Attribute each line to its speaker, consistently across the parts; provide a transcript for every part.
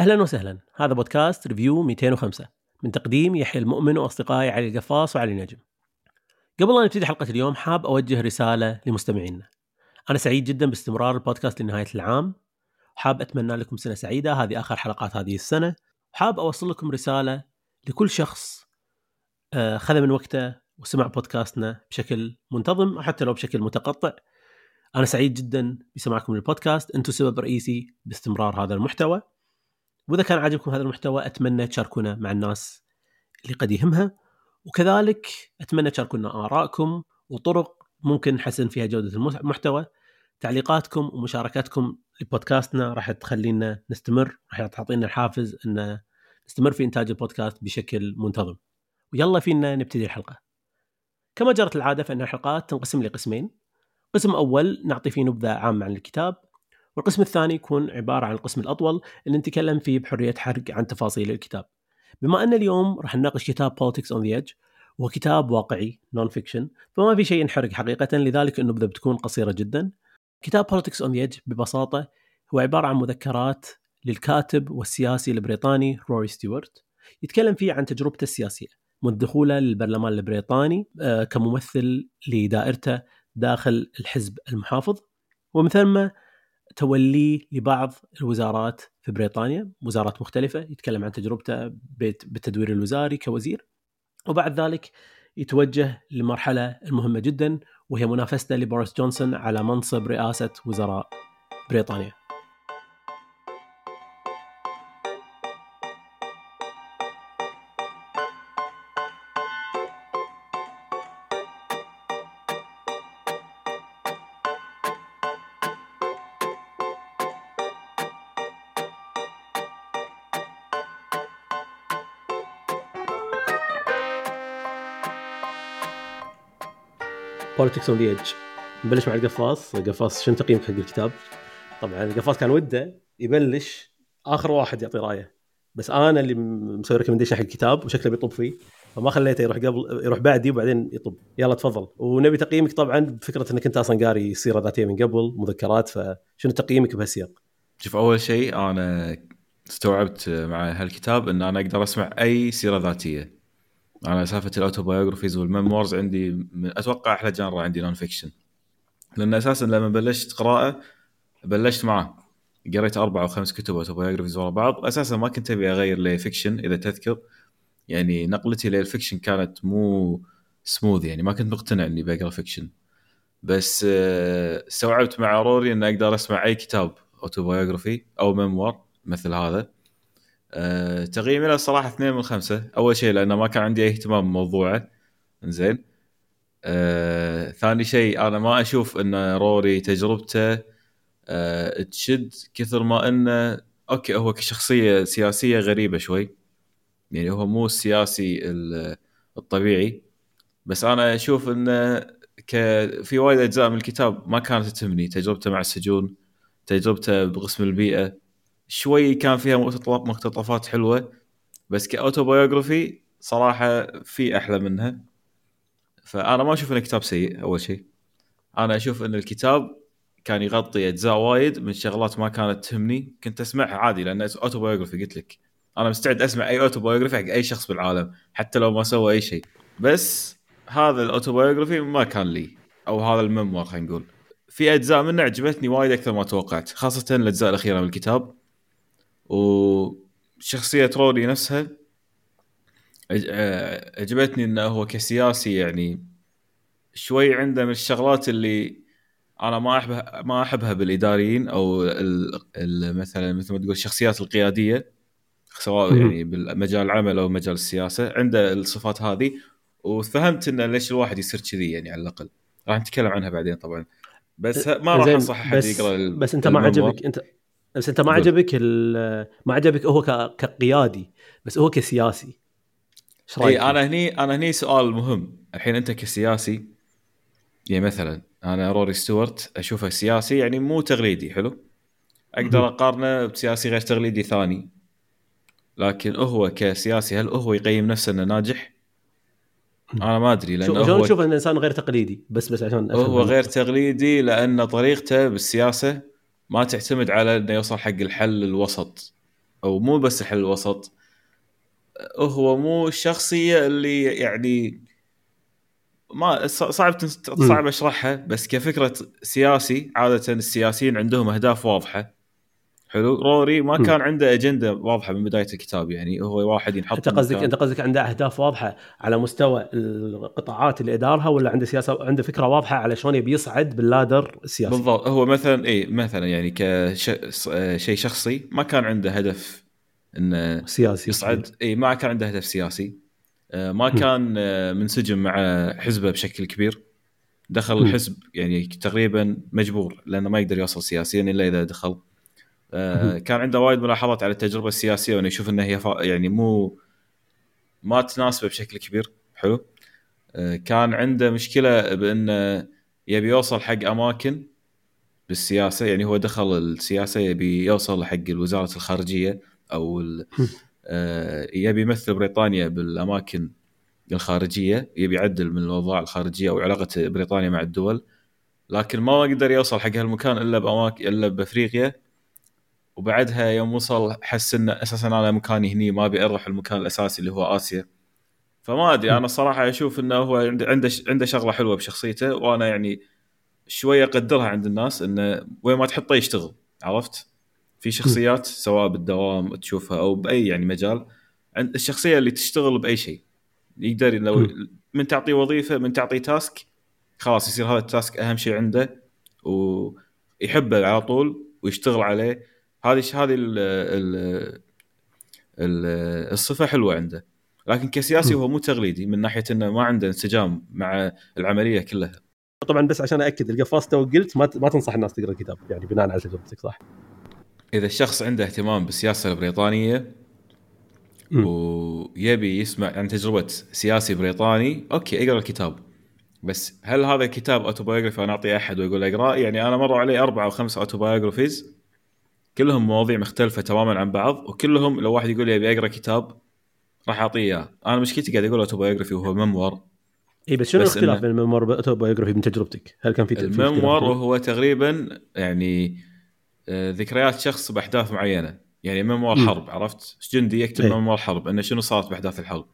Speaker 1: أهلا وسهلا هذا بودكاست ريفيو 205 من تقديم يحيى المؤمن وأصدقائي علي القفاص وعلي نجم. قبل لا نبتدي حلقة اليوم حاب أوجه رسالة لمستمعينا. أنا سعيد جدا باستمرار البودكاست لنهاية العام. حاب أتمنى لكم سنة سعيدة هذه آخر حلقات هذه السنة. حاب أوصل لكم رسالة لكل شخص آه، خذ من وقته وسمع بودكاستنا بشكل منتظم أو حتى لو بشكل متقطع. أنا سعيد جدا بسماعكم للبودكاست، أنتم سبب رئيسي باستمرار هذا المحتوى. وإذا كان عاجبكم هذا المحتوى أتمنى تشاركونا مع الناس اللي قد يهمها. وكذلك أتمنى تشاركونا آرائكم وطرق ممكن نحسن فيها جودة المحتوى. تعليقاتكم ومشاركاتكم لبودكاستنا راح تخلينا نستمر راح تعطينا الحافز إن نستمر في إنتاج البودكاست بشكل منتظم. ويلا فينا نبتدي الحلقة. كما جرت العادة فإن الحلقات تنقسم لقسمين. قسم أول نعطي فيه نبذة عامة عن الكتاب. والقسم الثاني يكون عبارة عن القسم الأطول اللي نتكلم فيه بحرية حرق عن تفاصيل الكتاب. بما أن اليوم راح نناقش كتاب Politics on the Edge وهو كتاب واقعي non-fiction فما في شيء ينحرق حقيقة لذلك النبذة بتكون قصيرة جدا. كتاب Politics on the Edge ببساطة هو عبارة عن مذكرات للكاتب والسياسي البريطاني روري ستيوارت يتكلم فيه عن تجربته السياسية منذ دخوله للبرلمان البريطاني آه، كممثل لدائرته داخل الحزب المحافظ. ومن ثم توليه لبعض الوزارات في بريطانيا وزارات مختلفة يتكلم عن تجربته بالتدوير الوزاري كوزير. وبعد ذلك يتوجه لمرحلة المهمة جدا وهي منافسته لبوريس جونسون على منصب رئاسة وزراء بريطانيا. Politics on the Edge نبلش مع القفاص. القفاص شنو تقييمك حق الكتاب؟ طبعا القفاص كان وده يبلش آخر واحد يعطي رأيه. بس أنا اللي مسوي recommendation حق الكتاب وشكله بيطب فيه. فما خليته يروح قبل يروح بعدي وبعدين يطب يلا تفضل. ونبي تقييمك طبعا بفكرة إنك أنت أصلا قاري سيرة ذاتية من قبل مذكرات. فشنو تقييمك بهالسياق؟
Speaker 2: شوف أول شيء أنا استوعبت مع هالكتاب إن أنا أقدر أسمع أي سيرة ذاتية. أنا سالفة ال autobiographies وال memoirs عندي من أتوقع أحلى genre عندي non-fiction لأن أساسا لما بلشت قراءة بلشت معه. قريت أربع أو خمس كتب autobiographies ورا بعض. أساسا ما كنت أبي أغير ل fiction إذا تذكر. يعني نقلتي لل fiction كانت مو سموث يعني. ما كنت مقتنع إني بقرأ fiction بس آه، استوعبت مع روري إن أقدر أسمع أي كتاب autobiography أو memoir مثل هذا. أه تقييمي له الصراحه اثنين من خمسة. أول شيء لأنه ما كان عندي أي اهتمام بموضوعه. زين أه ثاني شيء أنا ما أشوف إن روري تجربته أه تشد كثر ما إنه أوكي هو كشخصية سياسية غريبة شوي. يعني هو مو السياسي الطبيعي. بس أنا أشوف انه ك في وايد أجزاء من الكتاب ما كانت تهمني. تجربته مع السجون تجربته بقسم البيئة. شوي كان فيها مقتطفات حلوة بس ك autobiography صراحة في أحلى منها. فأنا ما أشوف انه كتاب سيء أول شيء أنا أشوف إن الكتاب كان يغطي أجزاء وايد من شغلات ما كانت تهمني. كنت أسمعها عادي لأن autobiography قلت لك. أنا مستعد أسمع أي autobiography حق أي شخص بالعالم حتى لو ما سوى أي شيء بس هذا ال autobiography ما كان لي أو هذا الميموار خلينا نقول. في أجزاء منه عجبتني وايد أكثر ما توقعت خاصة الأجزاء الأخيرة من الكتاب. وشخصية رولي نفسها عجبتني إنه هو كسياسي يعني شوي عنده من الشغلات اللي أنا ما احبها ما أحبها بالإداريين أو مثلا مثل ما تقول الشخصيات القيادية سواء يعني بالمجال العمل أو مجال السياسة عنده الصفات هذه. وفهمت إنه ليش الواحد يصير كذي يعني على الأقل. راح نتكلم عنها بعدين طبعا. بس ما راح أنصح أحد يقرأ
Speaker 1: بس أنت ما عجبك انت بس أنت ما عجبك ما عجبك هو كقيادي بس هو كسياسي.
Speaker 2: إيش رأيك؟ أنا هني أنا هني سؤال مهم. الحين أنت كسياسي يعني مثلا أنا روري ستوارت أشوفه سياسي يعني مو تقليدي حلو؟ أقدر أقارنه بسياسي غير تقليدي ثاني. لكن هو كسياسي هل هو يقيم نفسه إنه ناجح؟ أنا ما أدري
Speaker 1: لأنه شلون هو تشوف إن الانسان غير تقليدي بس بس عشان
Speaker 2: هو غير تقليدي لأن طريقته بالسياسة ما تعتمد على إنه يوصل حق الحل الوسط أو مو بس الحل الوسط هو مو الشخصية اللي يعني ما صعب صعب أشرحها بس كفكرة سياسي عادة السياسيين عندهم أهداف واضحة. حلو. روري ما كان عنده أجندة واضحة من بداية الكتاب يعني هو واحد ينحط
Speaker 1: أنت قصدك أنت قصدك عنده أهداف واضحة على مستوى القطاعات اللي إدارها ولا عنده سياسه عنده فكرة واضحة على شلون يبي يصعد باللادر السياسي؟
Speaker 2: بالضبط. هو مثلا اي مثلا يعني كشيء شخصي ما كان عنده هدف إنه
Speaker 1: سياسي.
Speaker 2: يصعد. اي ما كان عنده هدف سياسي. آه، ما كان آه، منسجم مع حزبه بشكل كبير. دخل الحزب يعني تقريبا مجبور لأنه ما يقدر يوصل سياسيا إلا إذا دخل. آه، كان عنده وايد ملاحظات على التجربة السياسية وانه يشوف انها هي يعني مو ما تناسبه بشكل كبير. حلو. كان عنده مشكلة بانه يبي يوصل حق أماكن بالسياسة يعني هو دخل السياسة يبي يوصل حق وزاره الخارجية أو آه، يبي يمثل بريطانيا بالأماكن الخارجية يبي يعدل من الأوضاع الخارجية أو علاقة بريطانيا مع الدول لكن ما قدر يوصل حق هالمكان إلا باماكن إلا بأفريقيا. وبعدها يوم وصل حس انه أساسا أنا مكاني هني ما أبي أروح المكان الأساسي اللي هو آسيا. فما أدري أنا الصراحه أشوف إنه هو عنده عنده شغلة حلوة بشخصيته وأنا يعني شوية أقدرها عند الناس انه وين ما تحطه يشتغل عرفت؟ في شخصيات سواء بالدوام تشوفها أو بأي يعني مجال الشخصية اللي تشتغل بأي شيء. يقدر لو من تعطيه وظيفة من تعطيه task خلاص يصير هذا ال task أهم شيء عنده ويحبه على طول ويشتغل عليه. هذه هذه الصفة حلوة عنده. لكن كسياسي هو مو تقليدي من ناحية إنه ما عنده انسجام مع العملية كلها.
Speaker 1: طبعا بس عشان اكد القفاص تو قلت ما ما تنصح الناس تقرأ الكتاب يعني بناء على تجربتك صح؟
Speaker 2: إذا الشخص عنده اهتمام بالسياسة البريطانية م. ويبي يسمع عن تجربة سياسي بريطاني okay أقرأ الكتاب. بس هل هذا الكتاب autobiography أنا أعطيه أحد ويقول أقرأه؟ يعني أنا مروا علي أربعة أو خمسة autobiographies كلهم مواضيع مختلفة تماما عن بعض وكلهم لو واحد يقول لي أبي أقرأ كتاب راح أعطيه إياه. أنا مشكلتي قاعد أقول autobiography وهو memoir
Speaker 1: اي بس شنو الاختلاف بين ال memoir وال autobiography من تجربتك؟ هل كان في
Speaker 2: ال memoir هو تقريبا يعني آه، ذكريات شخص بأحداث معينة. يعني memoir حرب عرفت؟ جندي يكتب أيه. memoir حرب؟ إنه شنو صارت بأحداث الحرب؟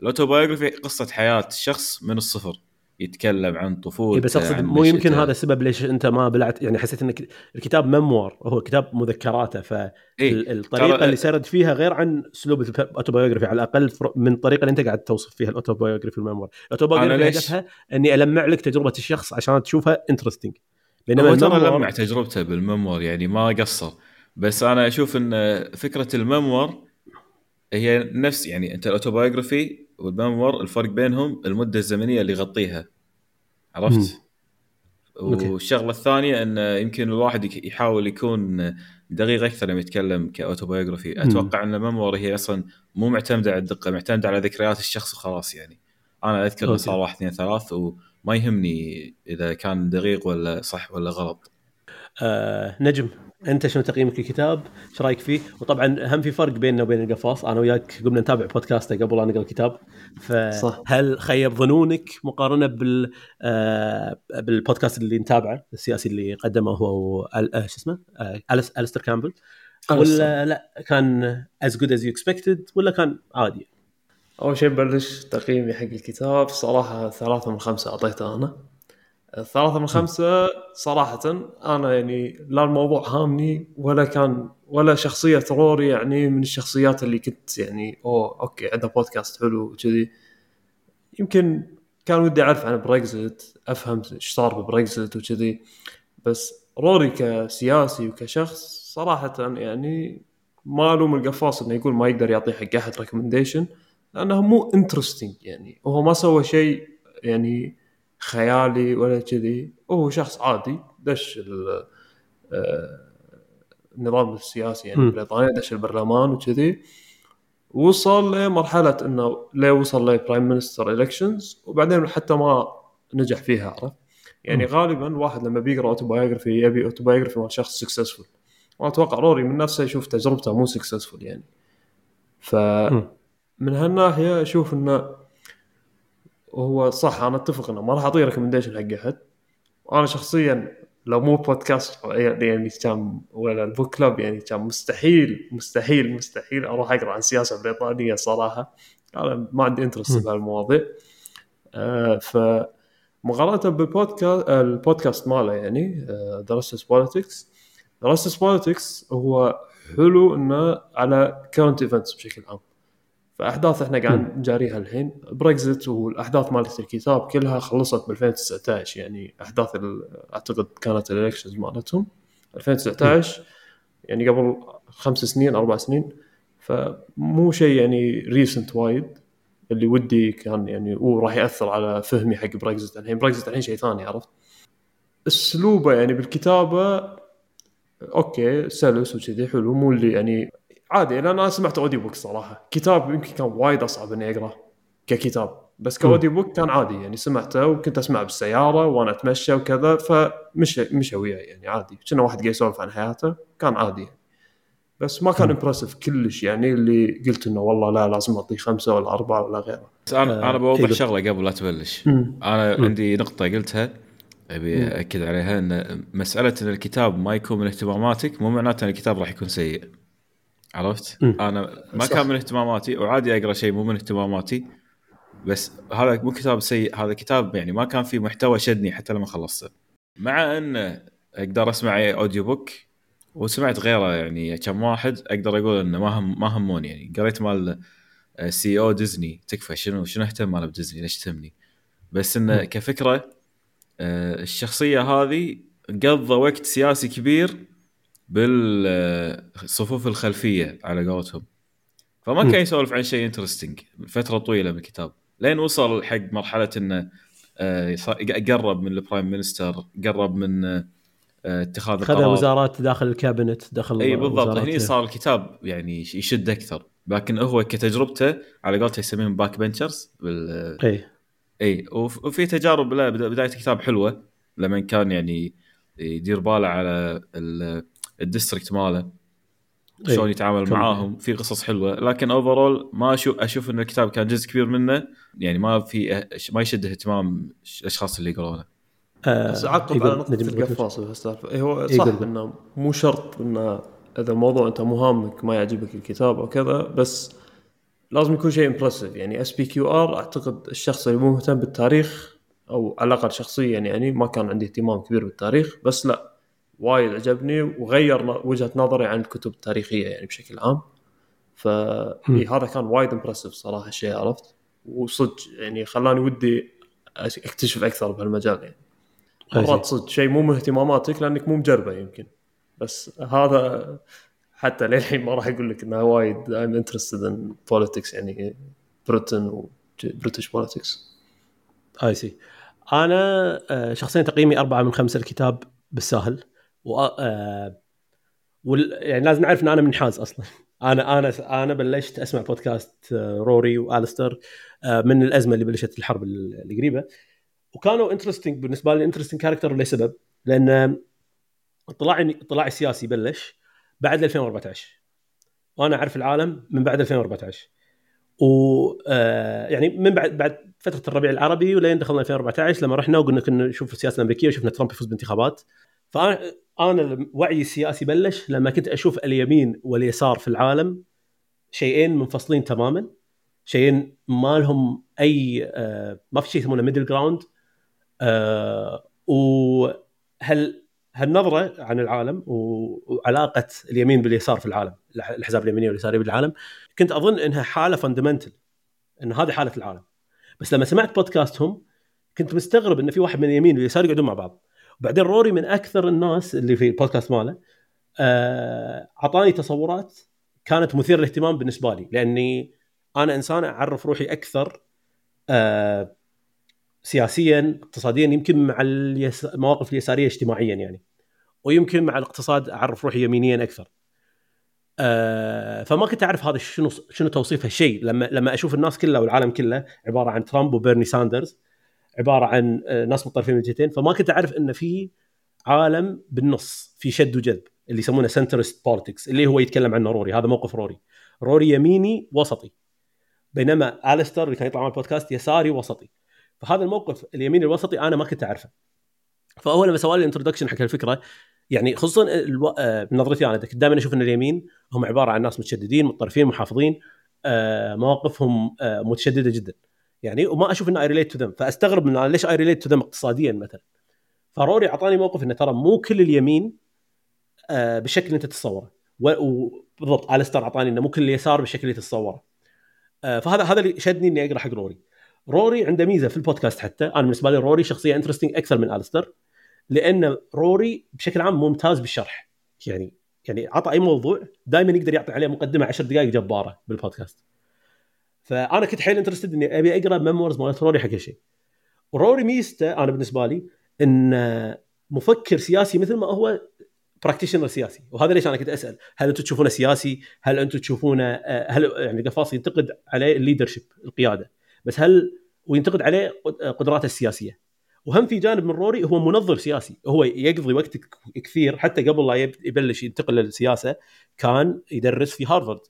Speaker 2: ال autobiography قصة حياة شخص من الصفر. يتكلم عن طفولته
Speaker 1: إيه بس أقصد مو يمكن هذا السبب ليش أنت ما بلعت يعني حسيت إنك الكتاب memoir هو كتاب مذكراته فالطريقة إيه؟ اللي سرد فيها غير عن أسلوب ال autobiography على الأقل من الطريقة اللي أنت قاعد توصف فيها ال autobiography وال memoir ال autobiography هدفها إني ألمع لك تجربة الشخص عشان تشوفها interesting
Speaker 2: بينما هو ترى لمع تجربته بال memoir يعني ما قصر بس أنا أشوف إن فكرة ال memoir هي نفس يعني أنت ال autobiography وال memoir الفرق بينهم المدة الزمنية اللي يغطيها. عرفت؟ والشغلة الثانية انه يمكن الواحد يحاول يكون دقيق أكثر لما يتكلم ك autobiography أتوقع إن ال memoir هي أصلا مو معتمدة على الدقة معتمدة على ذكريات الشخص وخلاص يعني. أنا أذكر صار واحد اثنين ثلاث و ما يهمني إذا كان دقيق ولا صح ولا غلط.
Speaker 1: آه نجم انت شنو تقييمك للكتاب؟ إيش رأيك فيه؟ وطبعا هم في فرق بيننا وبين القفاص، أنا وياك قمنا نتابع بودكاسته قبل لا نقرأ الكتاب فهل خيب ظنونك مقارنة بال آه بالبودكاست اللي نتابعه السياسي اللي قدمه هو آه شو اسمه؟ آه الستر كامبل ولا لا كان as good as you expected ولا كان عادي؟
Speaker 3: أول شيء ببلش تقييمي حق الكتاب صراحة ثلاثة من خمسة أعطيته أنا ثلاثة من خمسة صراحة أنا يعني لا الموضوع هامني ولا كان ولا شخصية روري يعني من الشخصيات اللي كنت يعني أوه okay عنده بودكاست حلو وكذي. يمكن كان ودي أعرف عن بريكزت أفهم إيش صار ببريكزت وكذي. بس روري كسياسي وكشخص صراحة يعني ما ألوم القفاص إنه يقول ما يقدر يعطي حق أحد recommendation لأنه مو interesting يعني. هو ما سوى شيء يعني خيالي ولا كذي. هو شخص عادي دش آه، النظام السياسي يعني بريطانيا دش البرلمان وكذي. وصل لمرحلة إنه ليه وصل ل prime minister elections وبعدين حتى ما نجح فيها عرفت؟ يعني م. غالبا واحد لما بيقرأ autobiography يبي autobiography مال شخص successful وأنا أتوقع روري من نفسه يشوف تجربته مو successful يعني. ف. من هالناحية أشوف إنه هو صح أنا أتفق إنه ما راح أعطيه recommendation حق أحد. وأنا شخصيا لو مو بودكاست يعني كان ولا ال book club يعني كان مستحيل مستحيل مستحيل أروح أقرأ عن السياسة البريطانيه صراحة. أنا ما عندي interest بهالمواضيع. آه ف مقارنة بالبودكاست البودكاست ماله يعني درست بوليتكس درست بوليتكس هو حلو إنه على current events بشكل عام. فأحداث إحنا قاعد نجاريها الحين. بريكزت والأحداث مالت الكتاب كلها خلصت ب 2019 يعني أحداث أعتقد كانت ال elections مالتهم. 2019 يعني قبل خمس سنين أربع سنين. فمو شيء يعني recent وايد. اللي ودي كان يعني وراح يأثر على فهمي حق بريكزت الحين. بريكزت الحين شيء ثاني عرفت؟ اسلوبه يعني بالكتابة okay سلس وكذي حلو. مو اللي يعني عادي لأن أنا سمعت audiobook صراحة كتاب يمكن كان وايد أصعب إني اقراه ككتاب بس ك audiobook كان عادي يعني سمعته وكنت اسمعه بالسيارة وأنا أتمشى وكذا فمشى مشى وياي يعني عادي كنا واحد قاعد يسولف عن حياته كان عادي يعني. بس ما كان impressive كلش يعني اللي قلت إنه والله لا لازم أعطيه خمسة ولا أربعة ولا غيره.
Speaker 2: بس أنا أنا بوضح شغلة قبل لا تبلش. أنا عندي نقطة قلتها أبي أكد عليها إن مسألة إن الكتاب ما يكون من اهتماماتك مو معناته إن الكتاب راح يكون سيء. عرفت؟ م. أنا ما صح. كان من اهتماماتي وعادي أقرأ شيء مو من اهتماماتي بس هذا مو كتاب سيء هذا كتاب يعني ما كان فيه محتوى شدني حتى لما خلصته. مع أن أقدر أسمع audiobook وسمعت غيره يعني كم واحد أقدر أقول إنه ما هم ما همون يعني قريت مال CEO ديزني تكفى شنو شنو أهتم أنا بديزني ليش تهمني بس إنه كفكرة الشخصية هذه قضى وقت سياسي كبير بالصفوف الخلفية على قولتهم. فما كان يسولف عن شيء interesting فترة طويلة من الكتاب. لين وصل حق مرحلة إنه قرب من ال prime minister قرب من اتخاذ
Speaker 1: خذ وزارات داخل ال cabinet دخل
Speaker 2: إي بالضبط. هني صار الكتاب يعني يشد أكثر. لكن هو كتجربته على قولته يسميهم backbenchers بال
Speaker 1: إي.
Speaker 2: إي. وفي تجارب لا بداية الكتاب حلوة. لما كان يعني يدير باله على ال district ماله. شلون يتعامل معاهم. في قصص حلوة. لكن overall ما أشوف أشوف إن الكتاب كان جزء كبير منه. يعني ما في ما يشد اهتمام الأشخاص اللي يقرونه.
Speaker 3: آه بس اعقب على نقطة القفاص بهالسالفه إيه هو صح إنه مو شرط انه إذا الموضوع أنت مو هامك ما يعجبك الكتاب أو كذا بس لازم يكون شيء impressive يعني SPQR أعتقد الشخص اللي مو مهتم بالتاريخ أو على الأقل شخصيا يعني ما كان عندي اهتمام كبير بالتاريخ بس لا. وايد عجبني وغير وجهة نظري عن الكتب التاريخيه يعني بشكل عام. ف هذا كان وايد impressive صراحة الشيء عرفت؟ وصدق يعني خلاني ودي أكتشف أكثر بهالمجال يعني. مرات صدق شيء مو من اهتماماتك لأنك مو مجربة يمكن. بس هذا حتى للحين ما راح أقول لك انه وايد I'm interested in politics يعني Britain و British politics،
Speaker 1: I see أنا شخصيا تقييمي أربعة من خمسة الكتاب بالساهل. و آه وال... يعني لازم نعرف إن أنا منحاز أصلا. أنا أنا أنا بلشت أسمع بودكاست روري وآلستر من الأزمة اللي بلشت الحرب القريبة. وكانوا interesting بالنسبة لي interesting character لسبب لأن اطلاعي اطلاعي السياسي بلش بعد 2014 وأنا أعرف العالم من بعد 2014 و آه يعني من بعد بعد فترة الربيع العربي ولين دخلنا 2014 لما رحنا وقلنا كنا نشوف السياسة الأمريكية وشفنا ترامب يفوز بانتخابات. فأنا أنا وعي السياسي بلش لما كنت أشوف اليمين واليسار في العالم شيئين منفصلين تماما شيئين ما لهم أي آه ما في شيء يسمونه middle ground آه وهل هالنظرة عن العالم وعلاقة اليمين باليسار في العالم الاحزاب اليمينيه واليساريه بالعالم كنت أظن إنها حالة fundamental إن هذه حالة العالم. بس لما سمعت بودكاستهم كنت مستغرب إن في واحد من اليمين واليسار يقعدون مع بعض. وبعدين روري من أكثر الناس اللي في البودكاست ماله أعطاني آه تصورات كانت مثيرة للاهتمام بالنسبة لي لأني أنا إنسان أعرف روحي أكثر آه سياسيا اقتصاديا يمكن مع المواقف اليسارية اجتماعيا يعني ويمكن مع الاقتصاد أعرف روحي يمينيا أكثر. آه فما كنت أعرف هذا شنو شنو توصيف هالشيء لما لما أشوف الناس كلها والعالم كله عبارة عن ترامب وبيرني ساندرز عبارة عن ناس متطرفين من الجهتين فما كنت أعرف إن في عالم بالنص في شد وجذب اللي يسمونه centrist politics اللي هو يتكلم عنه روري هذا موقف روري. روري يميني وسطي. بينما الستر اللي كان يطلع مع البودكاست يساري وسطي. فهذا الموقف اليمين الوسطي أنا ما كنت أعرفه. فاول لما سوى لي ال introduction حق الفكرة يعني خصوصا ألو... آه، من نظرتي أنا دائما أشوف إن اليمين هم عبارة عن ناس متشددين متطرفين محافظين آه، مواقفهم آه، متشددة جدا. يعني وما أشوف ان I relate to them فأستغرب من ليش I relate to them اقتصاديا مثلا. فروري أعطاني موقف إنه ترى مو كل اليمين بالشكل اللي إنت تتصوره. وبالضبط الستر أعطاني إنه مو كل اليسار بالشكل اللي تتصوره. فهذا هذا اللي شدني إني أقرأ حق روري. روري عنده ميزة في البودكاست حتى. أنا بالنسبة لي روري شخصية interesting أكثر من الستر لأن روري بشكل عام ممتاز بالشرح. يعني يعني عطى أي موضوع دائما يقدر يعطي عليه مقدمة 10 دقائق جبارة بالبودكاست. فأنا كنت حيل interested إني أبي أقرأ memoirs مالت روري حق شيء روري ميزته أنا بالنسبة لي إن مفكر سياسي مثل ما هو practitioner سياسي. وهذا ليش أنا كنت أسأل هل أنتم تشوفونه سياسي؟ هل أنتم تشوفونه هل يعني قفاص ينتقد عليه ال leadership القيادة. بس هل وينتقد عليه قدراته السياسية. وهم في جانب من روري هو منظر سياسي. هو يقضي وقت كثير حتى قبل لا يبلش ينتقل للسياسة كان يدرس في هارفارد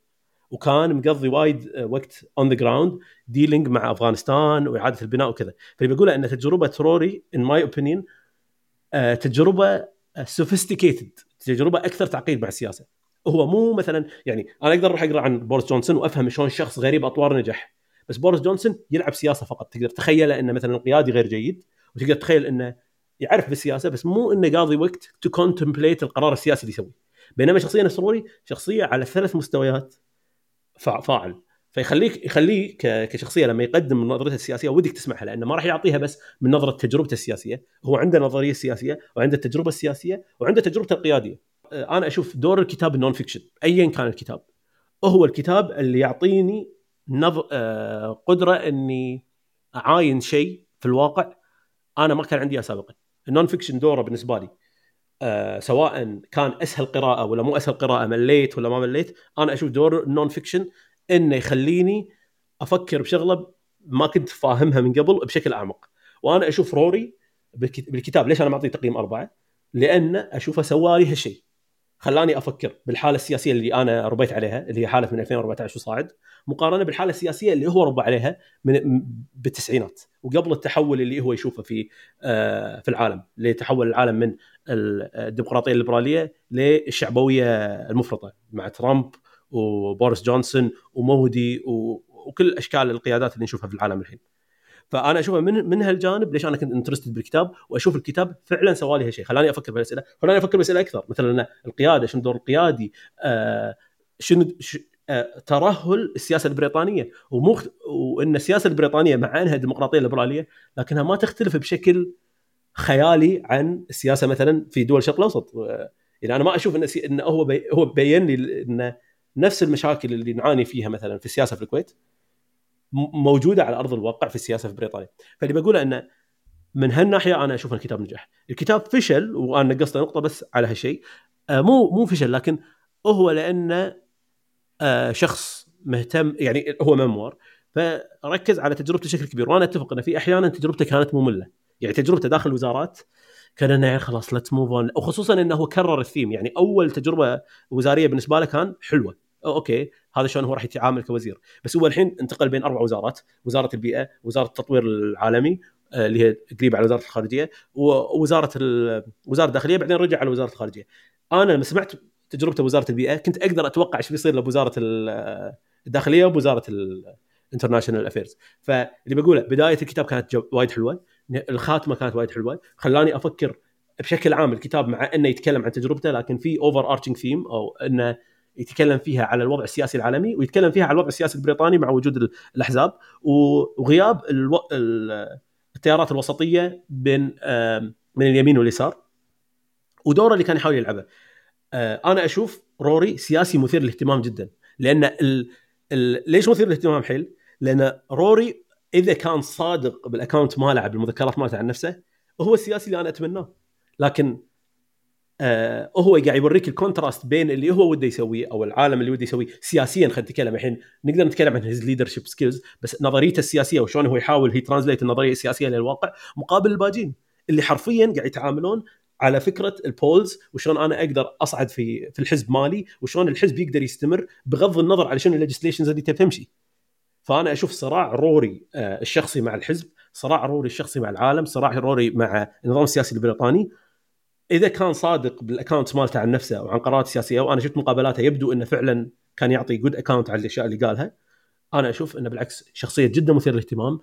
Speaker 1: وكان مقضي وايد وقت on the ground dealing مع أفغانستان وإعادة البناء وكذا. فاللي بقوله أن تجربة روري in my opinion تجربة sophisticated تجربة أكثر تعقيد مع السياسة. هو مو مثلا يعني أنا أقدر أروح أقرأ عن بوريس جونسون وأفهم شلون شخص غريب أطوار نجح. بس بوريس جونسون يلعب سياسة فقط. تقدر تخيله إنه مثلا القيادي غير جيد وتقدر تتخيل إنه يعرف بالسياسة بس مو إنه قاضي وقت to contemplate القرار السياسي اللي يسويه. بينما شخصية روري شخصية على ثلاث مستويات. فاعل. فيخليك يخليه كشخصية لما يقدم نظرته السياسية ودك تسمعها لأنه ما راح يعطيها بس من نظرة تجربته السياسية هو عنده نظرية سياسية وعنده التجربة السياسية وعنده تجربته القيادية. أنا أشوف دور الكتاب ال non-fiction ايا كان الكتاب. هو الكتاب اللي يعطيني نظ... آه، قدرة إني أعاين شيء في الواقع أنا ما كان عندي إياه سابقا. ال non-fiction دوره بالنسبة لي. آه سواء كان أسهل قراءة ولا مو أسهل قراءة مليت ولا ما مليت أنا أشوف دور ال non-fiction إنه يخليني أفكر بشغلة ما كنت فاهمها من قبل بشكل أعمق وأنا أشوف روري بالكتاب ليش أنا معطيه تقييم أربعة؟ لأن أشوفه سوى لي هالشيء خلاني أفكر بالحالة السياسية اللي أنا ربيت عليها اللي هي حالة من 2014 وصاعد مقارنة بالحالة السياسية اللي هو ربى عليها من بالتسعينات وقبل التحول اللي هو يشوفه في آه، في العالم اللي تحول العالم من الديمقراطية الليبرالية للشعبوية المفرطة مع ترامب وبوريس جونسون ومودي وكل أشكال القيادات اللي نشوفها في العالم الحين. فأنا أشوفها من من هالجانب ليش أنا كنت interested بالكتاب وأشوف الكتاب فعلا سوى لي هالشيء خلاني أفكر بالاسئله خلاني أفكر بأسئلة أكثر. مثلا القيادة شنو دور القيادي؟ آه شنو آه ترهل السياسة البريطانية. ومو وإن السياسة البريطانية مع إنها ديمقراطيه ليبراليه لكنها ما تختلف بشكل خيالي عن السياسة مثلا في دول الشرق الأوسط. يعني أنا ما أشوف إن انه هو بي هو بين لي إن نفس المشاكل اللي نعاني فيها مثلا في السياسة في الكويت. موجودة على أرض الواقع في السياسة في بريطانيا. فاللي بقوله إنه من هالناحية أنا أشوف الكتاب نجح الكتاب فشل وأنا نقصت نقطة بس على هالشيء. آه مو مو فشل لكن هو لأنه آه شخص مهتم يعني هو ميموار فركز على تجربته بشكل كبير. وأنا أتفق إنه في أحيانا تجربته كانت مملة. يعني تجربته داخل الوزارات كان إنه خلاص let's move on وخصوصا إنه هو كرر الثيم. يعني أول تجربة وزارية بالنسبة له كان حلوة. أوكي. هذا شلون هو راح يتعامل كوزير. بس هو الحين انتقل بين أربع وزارات وزارة البيئة وزارة التطوير العالمي آه، اللي هي قريبة على وزارة الخارجية ووزارة وزارة الداخلية بعدين رجع على وزارة الخارجية. أنا لما سمعت تجربته وزاره البيئة كنت أقدر أتوقع إيش بيصير له بوزاره الداخلية وبوزارة ال international affairs فاللي بقوله بداية الكتاب كانت وايد حلوة. الخاتمة كانت وايد حلوة. خلاني أفكر بشكل عام الكتاب مع إنه يتكلم عن تجربته لكن في overarching theme أو إنه يتكلم فيها على الوضع السياسي العالمي ويتكلم فيها على الوضع السياسي البريطاني مع وجود الأحزاب وغياب ألو... التيارات الوسطية بين من اليمين واليسار. ودوره اللي كان يحاول يلعبه. آه، أنا أشوف روري سياسي مثير للاهتمام جدا. لأن ال... ال... ليش مثير للاهتمام حيل؟ لأن روري إذا كان صادق بال account ماله بالمذكرات مالته عن نفسه هو السياسي اللي أنا أتمناه. لكن آه هو قاعد يوريك ال contrast بين اللي هو وده يسويه أو العالم اللي وده يسويه. سياسيا خلينا نتكلم الحين نقدر نتكلم عن his leadership skills بس نظريته السياسية وشلون هو يحاول he translate النظرية السياسية للواقع مقابل الباقين اللي حرفيا قاعد يتعاملون على فكرة ال polls وشلون أنا أقدر أصعد في في الحزب مالي وشلون الحزب يقدر يستمر بغض النظر على شنو ال legislations اللي تمشي. فأنا أشوف صراع روري آه الشخصي مع الحزب صراع روري الشخصي مع العالم صراع روري مع النظام السياسي البريطاني. إذا كان صادق بال account مالته عن نفسه وعن قراراته السياسيه وأنا شفت مقابلاته يبدو إنه فعلا كان يعطي good account على الأشياء اللي قالها أنا أشوف إنه بالعكس شخصية جدا مثيرة للاهتمام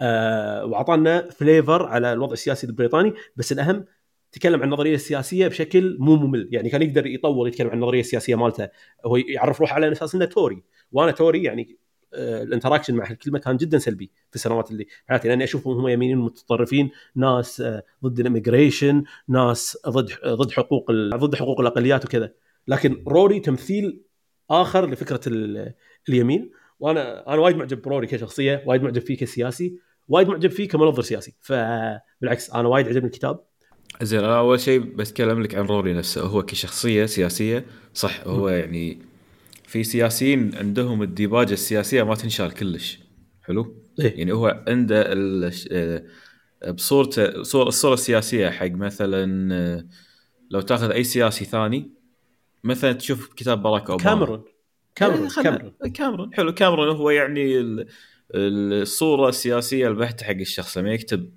Speaker 1: آه وأعطانا flavor على الوضع السياسي البريطاني بس الأهم تكلم عن النظرية السياسية بشكل مو ممل يعني كان يقدر يطول يتكلم عن النظرية السياسية مالته هو يعرف روحه على أساس إنه Tory وأنا Tory يعني ال interaction مع الكلمة كان جدا سلبي في السنوات اللي حياتي لأني أشوفهم هم يمينيين متطرفين ناس آه، ضد ال immigration ناس ضد ضد حقوق ضد حقوق الأقليات وكذا. لكن روري تمثيل آخر لفكرة ال- اليمين. وأنا أنا وايد معجب بروري كشخصية وايد معجب فيه كسياسي وايد معجب فيه كمنظر سياسي. فبالعكس أنا وايد عجبني الكتاب.
Speaker 2: زين أنا أول شيء بتكلم لك عن روري نفسه. هو كشخصية سياسية صح هو يعني في سياسيين عندهم الديباجه السياسية ما تنشال كلش. حلو؟
Speaker 1: إيه.
Speaker 2: يعني هو عنده آه، بصورته صور الصورة السياسية حق مثلا آه، لو تأخذ أي سياسي ثاني مثلا تشوف كتاب باراك أوباما.
Speaker 1: كاميرون. كاميرون
Speaker 2: إيه،
Speaker 1: كاميرون.
Speaker 2: كاميرون. حلو كاميرون هو يعني ال- الصورة السياسية البحتة حق الشخص. لما يكتب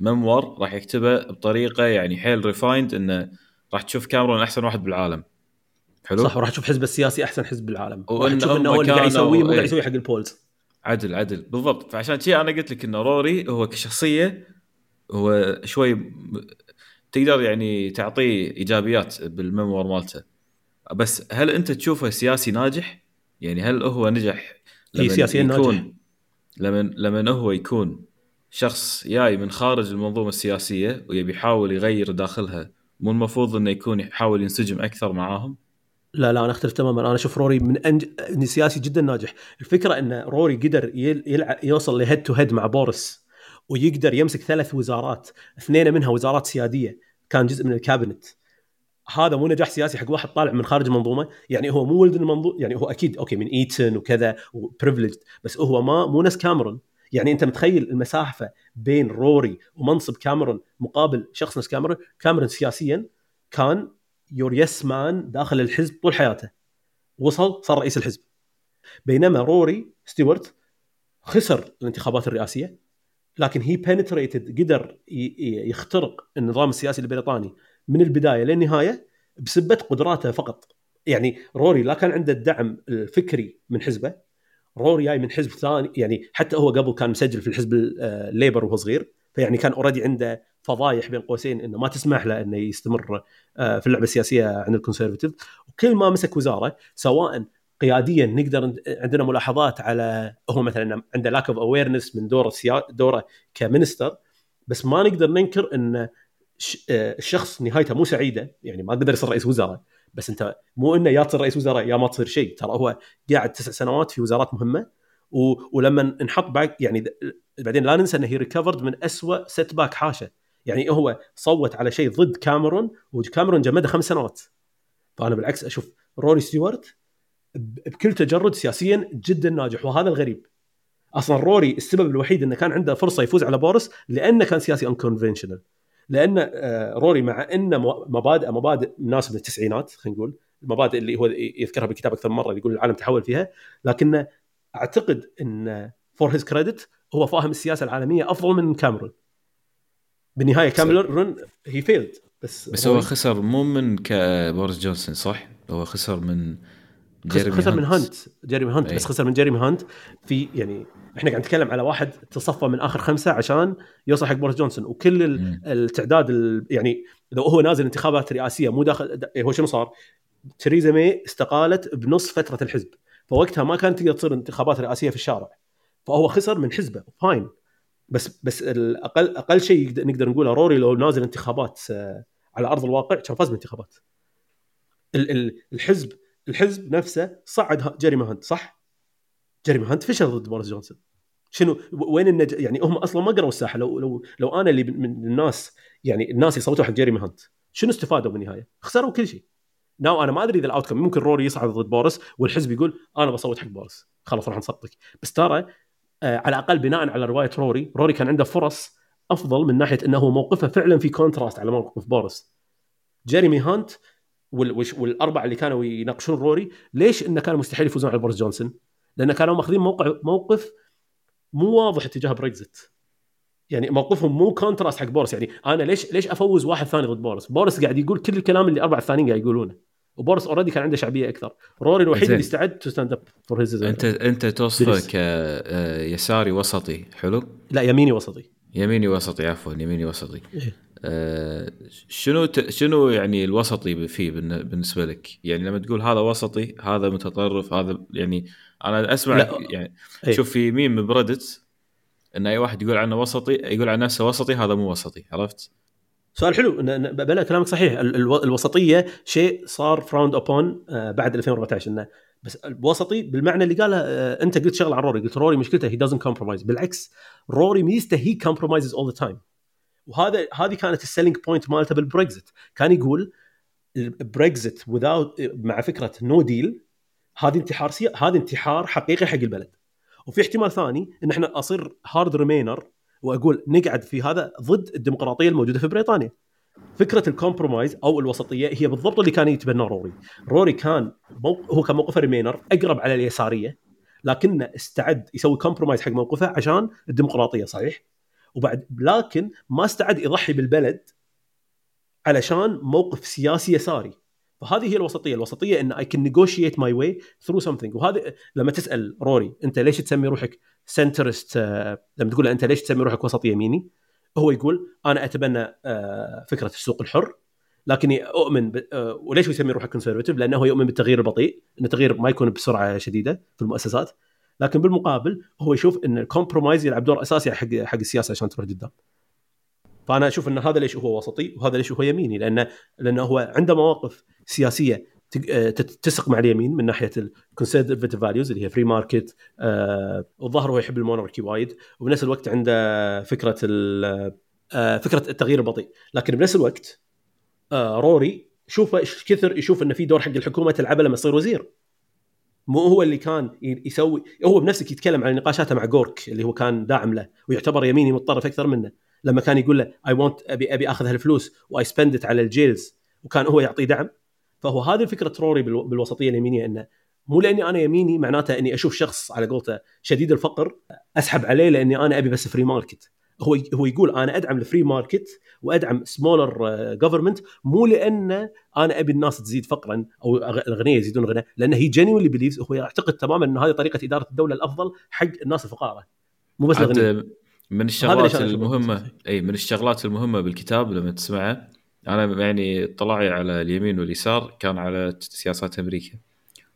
Speaker 2: memoir راح يكتبه بطريقة يعني حيل refined إنه راح تشوف كاميرون أحسن واحد بالعالم. حلو
Speaker 1: صح وراح تشوف حزب السياسي أحسن حزب بالعالم وراح تشوف إنه هو اللي قاعد يسويه مو قاعد
Speaker 2: إيه.
Speaker 1: يسويه حق ال polls
Speaker 2: عدل عدل بالضبط فعشان شيء أنا قلت لك إنه روري هو كشخصية هو شوي تقدر يعني تعطيه إيجابيات بال memoir مالته بس هل أنت تشوفه سياسي ناجح؟ يعني هل هو نجح
Speaker 1: إي سياسياً ناجح.
Speaker 2: لما لما هو يكون شخص جاي من خارج المنظومة السياسية ويبي يحاول يغير داخلها مو المفروض إنه يكون يحاول ينسجم أكثر معاهم؟
Speaker 1: لا لا أنا أختلف تماما. أنا أشوف روري من أنج... سياسي جدا ناجح. الفكرة إن روري قدر يل... يلع... يوصل ل head to head مع بوريس ويقدر يمسك ثلاث وزارات اثنين منها وزارات سيادية كان جزء من ال cabinet. هذا مو نجاح سياسي حق واحد طالع من خارج المنظومه يعني هو مو ولد المنظومه يعني هو أكيد أوكي من ايتن وكذا و privileged بس هو ما مو ناس كاميرون يعني أنت متخيل المسافة بين روري ومنصب كاميرون مقابل شخص ناس كاميرون كاميرون سياسيا كان your yes man داخل الحزب طول حياته. وصل صار رئيس الحزب. بينما روري ستيوارت خسر الانتخابات الرئاسية لكن he penetrated قدر يخترق النظام السياسي البريطاني من البداية للنهاية بسبة قدراته فقط. يعني روري لا كان عنده الدعم الفكري من حزبه. روري جاي من حزب ثاني يعني حتى هو قبل كان مسجل في الحزب ال- آه، ال Labour وهو صغير. فيعني كان already عنده فضايح بين قوسين إنه ما تسمح له إنه يستمر آه، في اللعبة السياسية عند ال Conservative وكل ما مسك وزارة سواء قياديا نقدر عندنا ملاحظات على هو مثلا عنده lack of awareness من دوره. دوره ك minister بس ما نقدر ننكر إن. آه، الشخص نهايته مو سعيدة يعني ما قدر يصير رئيس وزراء بس أنت مو إنه يا تصير رئيس وزراء يا ما تصير شيء ترى هو قاعد تسع سنوات في وزارات مهمة و... ولما نحط back يعني بعدين لا ننسى إنه he recovered من أسوأ setback حاشه يعني هو صوت على شيء ضد كاميرون وكاميرون جمده خمس سنوات. فأنا بالعكس أشوف روري ستيوارت بكل تجرد سياسيا جدا ناجح وهذا الغريب. أصلا روري السبب الوحيد إنه كان عنده فرصة يفوز على بوريس لأنه كان سياسي unconventional لأن آه، روري مع إنه مو- مبادئ مبادئ ناس من التسعينات خلينا نقول المبادئ اللي هو يذكرها بالكتاب أكثر من مرة يقول العالم تحول فيها. لكن أعتقد إن for his credit هو فاهم السياسة العالمية أفضل من كاميرون. بالنهاية كاميرون he failed بس
Speaker 2: بس هو خسر مو من كبوريس جونسون صح؟ هو خسر من جيريمي
Speaker 1: خسر من هانت. جيريمي هانت
Speaker 2: أي.
Speaker 1: بس خسر من جيريمي هانت. في يعني إحنا قاعد نتكلم على واحد تصفى من آخر خمسة عشان يوصل حق بوريس جونسون. وكل ال-
Speaker 2: مم.
Speaker 1: التعداد ال- يعني لو هو نازل انتخابات رئاسية مو داخل د- هو شنو صار؟ تريزا ماي استقالت بنص فترة الحزب. فوقتها ما كانت تقدر تصير انتخابات رئاسية في الشارع. فهو خسر من حزبه. fine بس بس الاقل أقل شيء نقدر نقوله روري لو نازل انتخابات آه، على أرض الواقع كان فاز بالانتخابات ال- ال- الحزب الحزب نفسه صعد جيريمي هانت صح؟ جيريمي هانت فشل ضد بوريس جونسون. شنو وين النج... يعني هم أصلا ما قروا الساحة. لو لو لو أنا اللي من الناس يعني الناس يصوتوا حق جيريمي هانت شنو استفادوا بالنهاية؟ خسروا كل شيء. now أنا ما أدري إذا ال outcome ممكن روري يصعد ضد بورس والحزب يقول أنا بصوت حق بورس خلاص راح نصدق. بس ترى على الأقل بناء على رواية روري. روري كان عنده فرص أفضل من ناحية إنه موقفه فعلا في contrast على موقف بورس جيريمي هانت والأربعة اللي كانوا يناقشون روري ليش إنه كان مستحيل يفوزون على بوريس جونسون؟ لأن كانوا ماخذين موقع موقف مو واضح اتجاه بريكزت يعني موقفهم مو contrast حق بورس يعني أنا ليش ليش أفوز واحد ثاني ضد بورس؟ بورس قاعد يقول كل الكلام اللي أربع الثانيين قاعد يقولونه. وبورس already كان عنده شعبية أكثر روري الوحيد
Speaker 2: زين.
Speaker 1: اللي استعد to stand up for his
Speaker 2: end أنت توصفه
Speaker 1: درس.
Speaker 2: كيساري وسطي حلو
Speaker 1: لا يميني وسطي
Speaker 2: يميني وسطي عفوا يميني وسطي
Speaker 1: إيه.
Speaker 2: آه، شنو ت... شنو يعني الوسطي فيه بالن- بالنسبة لك؟ يعني لما تقول هذا وسطي هذا متطرف هذا يعني أنا أسمع
Speaker 1: لا.
Speaker 2: يعني
Speaker 1: إيه.
Speaker 2: شوف في meme ب Reddit إن أي واحد يقول عنه وسطي يقول عن نفسه وسطي هذا مو وسطي عرفت؟
Speaker 1: سؤال حلو. بلا كلامك صحيح. ال- الو- الوسطية شيء صار frowned upon بعد 2014 إنه بس الوسطي بالمعنى اللي قاله آه، أنت قلت شغلة عن روري. قلت روري مشكلته he doesn't compromise بالعكس روري ميزته he compromises all the time وهذا هذه كانت ال selling point مالته بالبريكزت كان يقول البريكزت without مع فكرة no deal هذه انتحار سيا... هذا انتحار حقيقي حق البلد. وفي احتمال ثاني إن إحنا أصير hard remainer وأقول نقعد في هذا ضد الديمقراطية الموجودة في بريطانيا. فكرة ال compromise أو الوسطية هي بالضبط اللي كان يتبناه روري. روري كان موق... هو كان موقفه remainer أقرب على اليسارية لكنه استعد يسوي compromise حق موقفه عشان الديمقراطية صحيح؟ وبعد لكن ما استعد يضحي بالبلد علشان موقف سياسي يساري. فهذه هي الوسطية، الوسطية إن I can negotiate my way through something وهذا لما تسأل روري أنت ليش تسمي روحك centrist لما تقول له أنت ليش تسمي روحك وسط يميني؟ هو يقول أنا أتبنى آه، فكرة السوق الحر لكني أؤمن ب... آه، وليش يسمي روحه conservative؟ لأنه يؤمن بالتغيير البطيء، إن التغيير ما يكون بسرعة شديدة في المؤسسات، لكن بالمقابل هو يشوف إن ال compromise يلعب دور أساسي حق حق السياسة عشان تروح قدام. فأنا أشوف أن هذا ليش هو وسطي وهذا ليش هو يميني لأنه لأنه هو عنده مواقف سياسية تق- آه، تتسق مع اليمين من ناحية ال conservative values اللي هي free market والظاهر هو يحب ال monarchy وايد وبنفس الوقت عنده فكرة آه، فكرة التغيير البطيء. لكن بنفس الوقت آه، روري شوفه كثر يشوف انه في دور حق الحكومة تلعبه لما يصير وزير. مو هو اللي كان يسوي هو بنفسه يتكلم عن نقاشاته مع جوك اللي هو كان داعم له ويعتبر يميني متطرف أكثر منه. لما كان يقول له I want أبي أبي أخذ هالفلوس و I spend it على ال jails. وكان هو يعطيه دعم. فهو هذه فكره روري بالو- بالوسطية اليمينية إنه مو لأني أنا يميني معناته إني أشوف شخص على قولته شديد الفقر أسحب عليه لأني أنا أبي بس free market هو هو يقول أنا أدعم ال free market وأدعم smaller government مو لأن أنا أبي الناس تزيد فقرا أو الأغنياء يزيدون غنى لأن هي جينيولي بليفز هو يعتقد تماما إن هذه طريقة إدارة الدولة الأفضل حق الناس الفقراء. مو بس
Speaker 2: الأغنياء. من الشغلات
Speaker 1: المهمة.
Speaker 2: أي من الشغلات المهمة بالكتاب لما تسمعه أنا يعني اطلاعي على اليمين واليسار كان على سياسات أمريكا.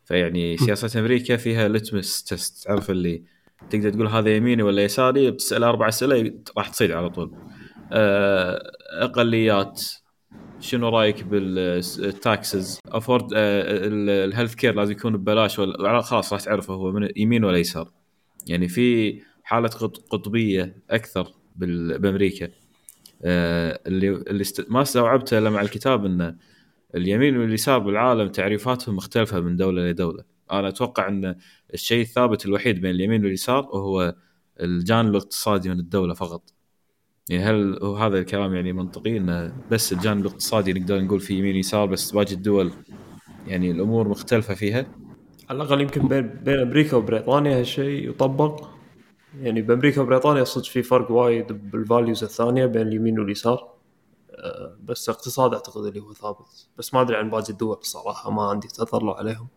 Speaker 2: فيعني سياسات أمريكا فيها لتمس تست تعرف اللي تقدر تقول هذا يميني ولا يساري بتسأل أربع أسئلة راح تصيد على طول. آه، أقليات شنو رأيك بال taxes affordable health care لازم يكون ببلاش ولا خلاص راح تعرفه هو من يمين ولا يسار. يعني في حالة قط- قطبية أكثر بأمريكا. آه، اللي اللي. ما استوعبته إلا مع الكتاب ان اليمين واليسار بالعالم تعريفاتهم مختلفة من دولة لدوله أنا أتوقع إن الشيء الثابت الوحيد بين اليمين واليسار هو الجانب الاقتصادي من الدولة فقط. يعني هل هذا الكلام يعني منطقي انه بس الجانب الاقتصادي نقدر نقول في يمين يسار بس باقي الدول يعني الأمور مختلفة فيها؟
Speaker 3: على الأقل يمكن بين بين أمريكا وبريطانيا هالشيء يطبق. يعني بأمريكا وبريطانيا صدق في فرق وايد بالفاليوز الثانية بين اليمين واليسار. أه، بس اقتصاد أعتقد اللي هو ثابت. بس ما أدري عن باقي الدول الصراحه ما عندي تطلع عليهم.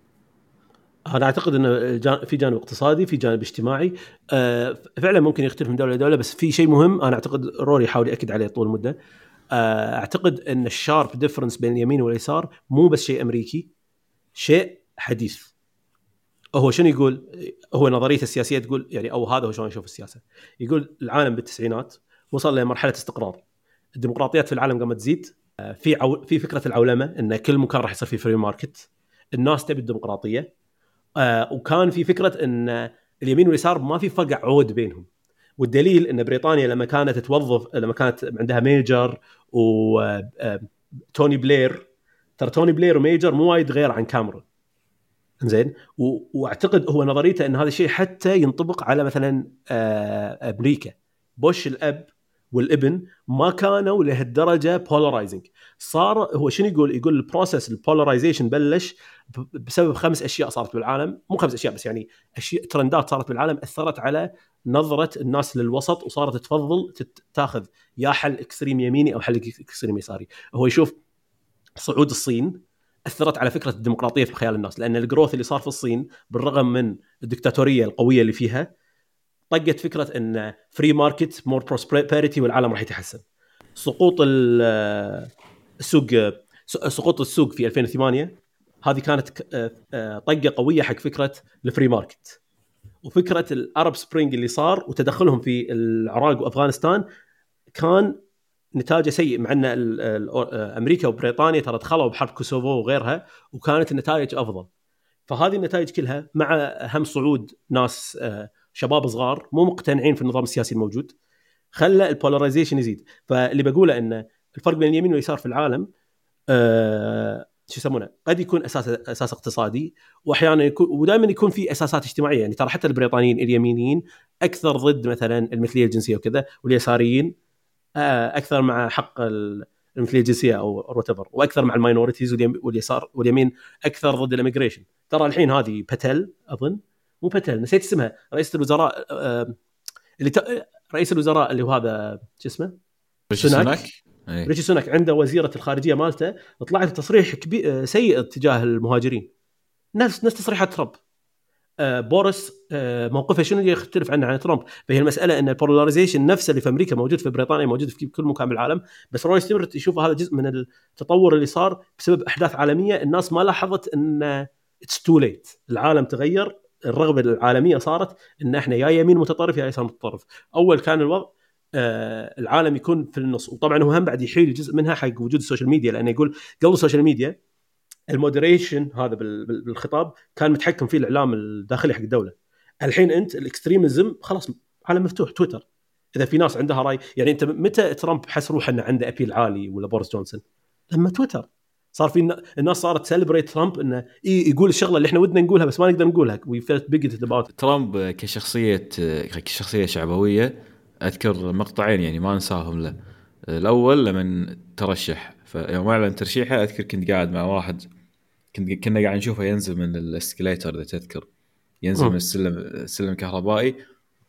Speaker 1: أنا أعتقد انه في جانب اقتصادي في جانب اجتماعي. آه، فعلا ممكن يختلف من دولة لدوله بس في شيء مهم أنا أعتقد روري يحاول يأكد عليه طول المدة. آه، أعتقد إن ال sharp difference بين اليمين واليسار مو بس شيء أمريكي شيء حديث. هو شنو يقول؟ هو نظريته السياسية تقول يعني أو هذا هو شلون يشوف السياسة. يقول العالم بالتسعينات وصل لمرحله استقرار. الديمقراطيات في العالم قامت تزيد. آه، في عو... في فكرة العولمة إن كل مكان راح يصير فيه free market الناس تبي الديمقراطية. آه، وكان في فكرة إن اليمين واليسار ما في فرق عود بينهم. والدليل إن بريطانيا لما كانت توظف لما كانت عندها ميجر وتوني بلير ترى توني بلير وميجر مو وايد غير عن كاميرون زين؟ واعتقد هو نظريته إن هذا الشيء حتى ينطبق على مثلا آه، أمريكا. بوش الأب والابن ما كانوا لهالدرجة polarizing صار هو شنو يقول؟ يقول ال process ال polarization بلش بسبب خمس أشياء صارت بالعالم. مو خمس أشياء بس يعني أشياء ترندات صارت بالعالم أثرت على نظرة الناس للوسط وصارت تفضل تاخذ يا حل extreme يميني أو حل extreme يساري. هو يشوف صعود الصين أثرت على فكرة الديمقراطية في خيال الناس لأن ال growth اللي صار في الصين بالرغم من الدكتاتورية القوية اللي فيها طقت فكرة إن free market more prosperity والعالم راح يتحسن. سقوط ال- السوق سقوط السوق في 2008 هذه كانت آه، آه، طقة قوية حق فكرة ال free market وفكرة ال Arab Spring اللي صار وتدخلهم في العراق وأفغانستان كان نتاجه سيء مع إن أمريكا وبريطانيا ترى دخلوا بحرب كوسوفو وغيرها وكانت النتائج أفضل. فهذه النتائج كلها معاهم صعود ناس آه، شباب صغار مو مقتنعين في النظام السياسي الموجود خلى ال polarization يزيد. فاللي بقوله إن الفرق بين اليمين واليسار في العالم آه شو يسمونه قد يكون أساس أساس اقتصادي واحيانا يكون ودائما يكون في أساسات اجتماعية. يعني ترى حتى البريطانيين اليمينيين أكثر ضد مثلا المثلية الجنسية وكذا واليساريين أكثر مع حق ال- المثليه الجنسيه أو what وأكثر مع ال minorities واليسار واليمين أكثر ضد ال immigration. ترى الحين هذه Patel أظن. مو Patel نسيت اسمها. رئيسه الوزراء آه اللي ت... رئيس الوزراء اللي هو هذا شو اسمه؟
Speaker 2: ريشي
Speaker 1: سوناك.
Speaker 2: إيه.
Speaker 1: ريشي سوناك عنده وزيرة الخارجية مالته طلعت تصريح كبير سيء تجاه المهاجرين. نفس نفس تصريحات ترامب. آه، بوريس آه، موقفه شنو اللي يختلف عنه عن ترامب. فهي المسألة إن ال polarization نفسه اللي في أمريكا موجود في بريطانيا موجود في كل مكان بالعالم بس روري ستيوارت يشوف هذا جزء من التطور اللي صار بسبب أحداث عالمية. الناس ما لاحظت إن it's too late العالم تغير. الرغبة العالمية صارت إن إحنا يا يمين متطرف يا يسار متطرف. أول كان الوضع آه، العالم يكون في النص. وطبعا هو هم بعد يحيل جزء منها حق وجود ال social media لأنه يقول قبل ال social media ال moderation هذا بال- بال- بالخطاب كان متحكم فيه الإعلام الداخلي حق الدولة. الحين أنت ال extremism خلاص عالم مفتوح تويتر. إذا في ناس عندها رأي يعني أنت متى ترامب حس روحه إنه عنده appeal عالي ولا بوريس جونسون؟ لما تويتر. صار في النا- الناس صارت celebrate ترامب إنه يقول الشغلة اللي إحنا ودنا نقولها بس ما نقدر نقولها. we فيلت بيجيتد about
Speaker 2: ترامب كشخصية كشخصية شعبوية أذكر مقطعين يعني ما أنساهم له. الأول لما ترشح فيوم أعلن ترشيحه أذكر كنت قاعد مع واحد كنت كنا قاعد نشوفه ينزل من ال escalator إذا تذكر ينزل
Speaker 1: مم.
Speaker 2: من السلم السلم الكهربائي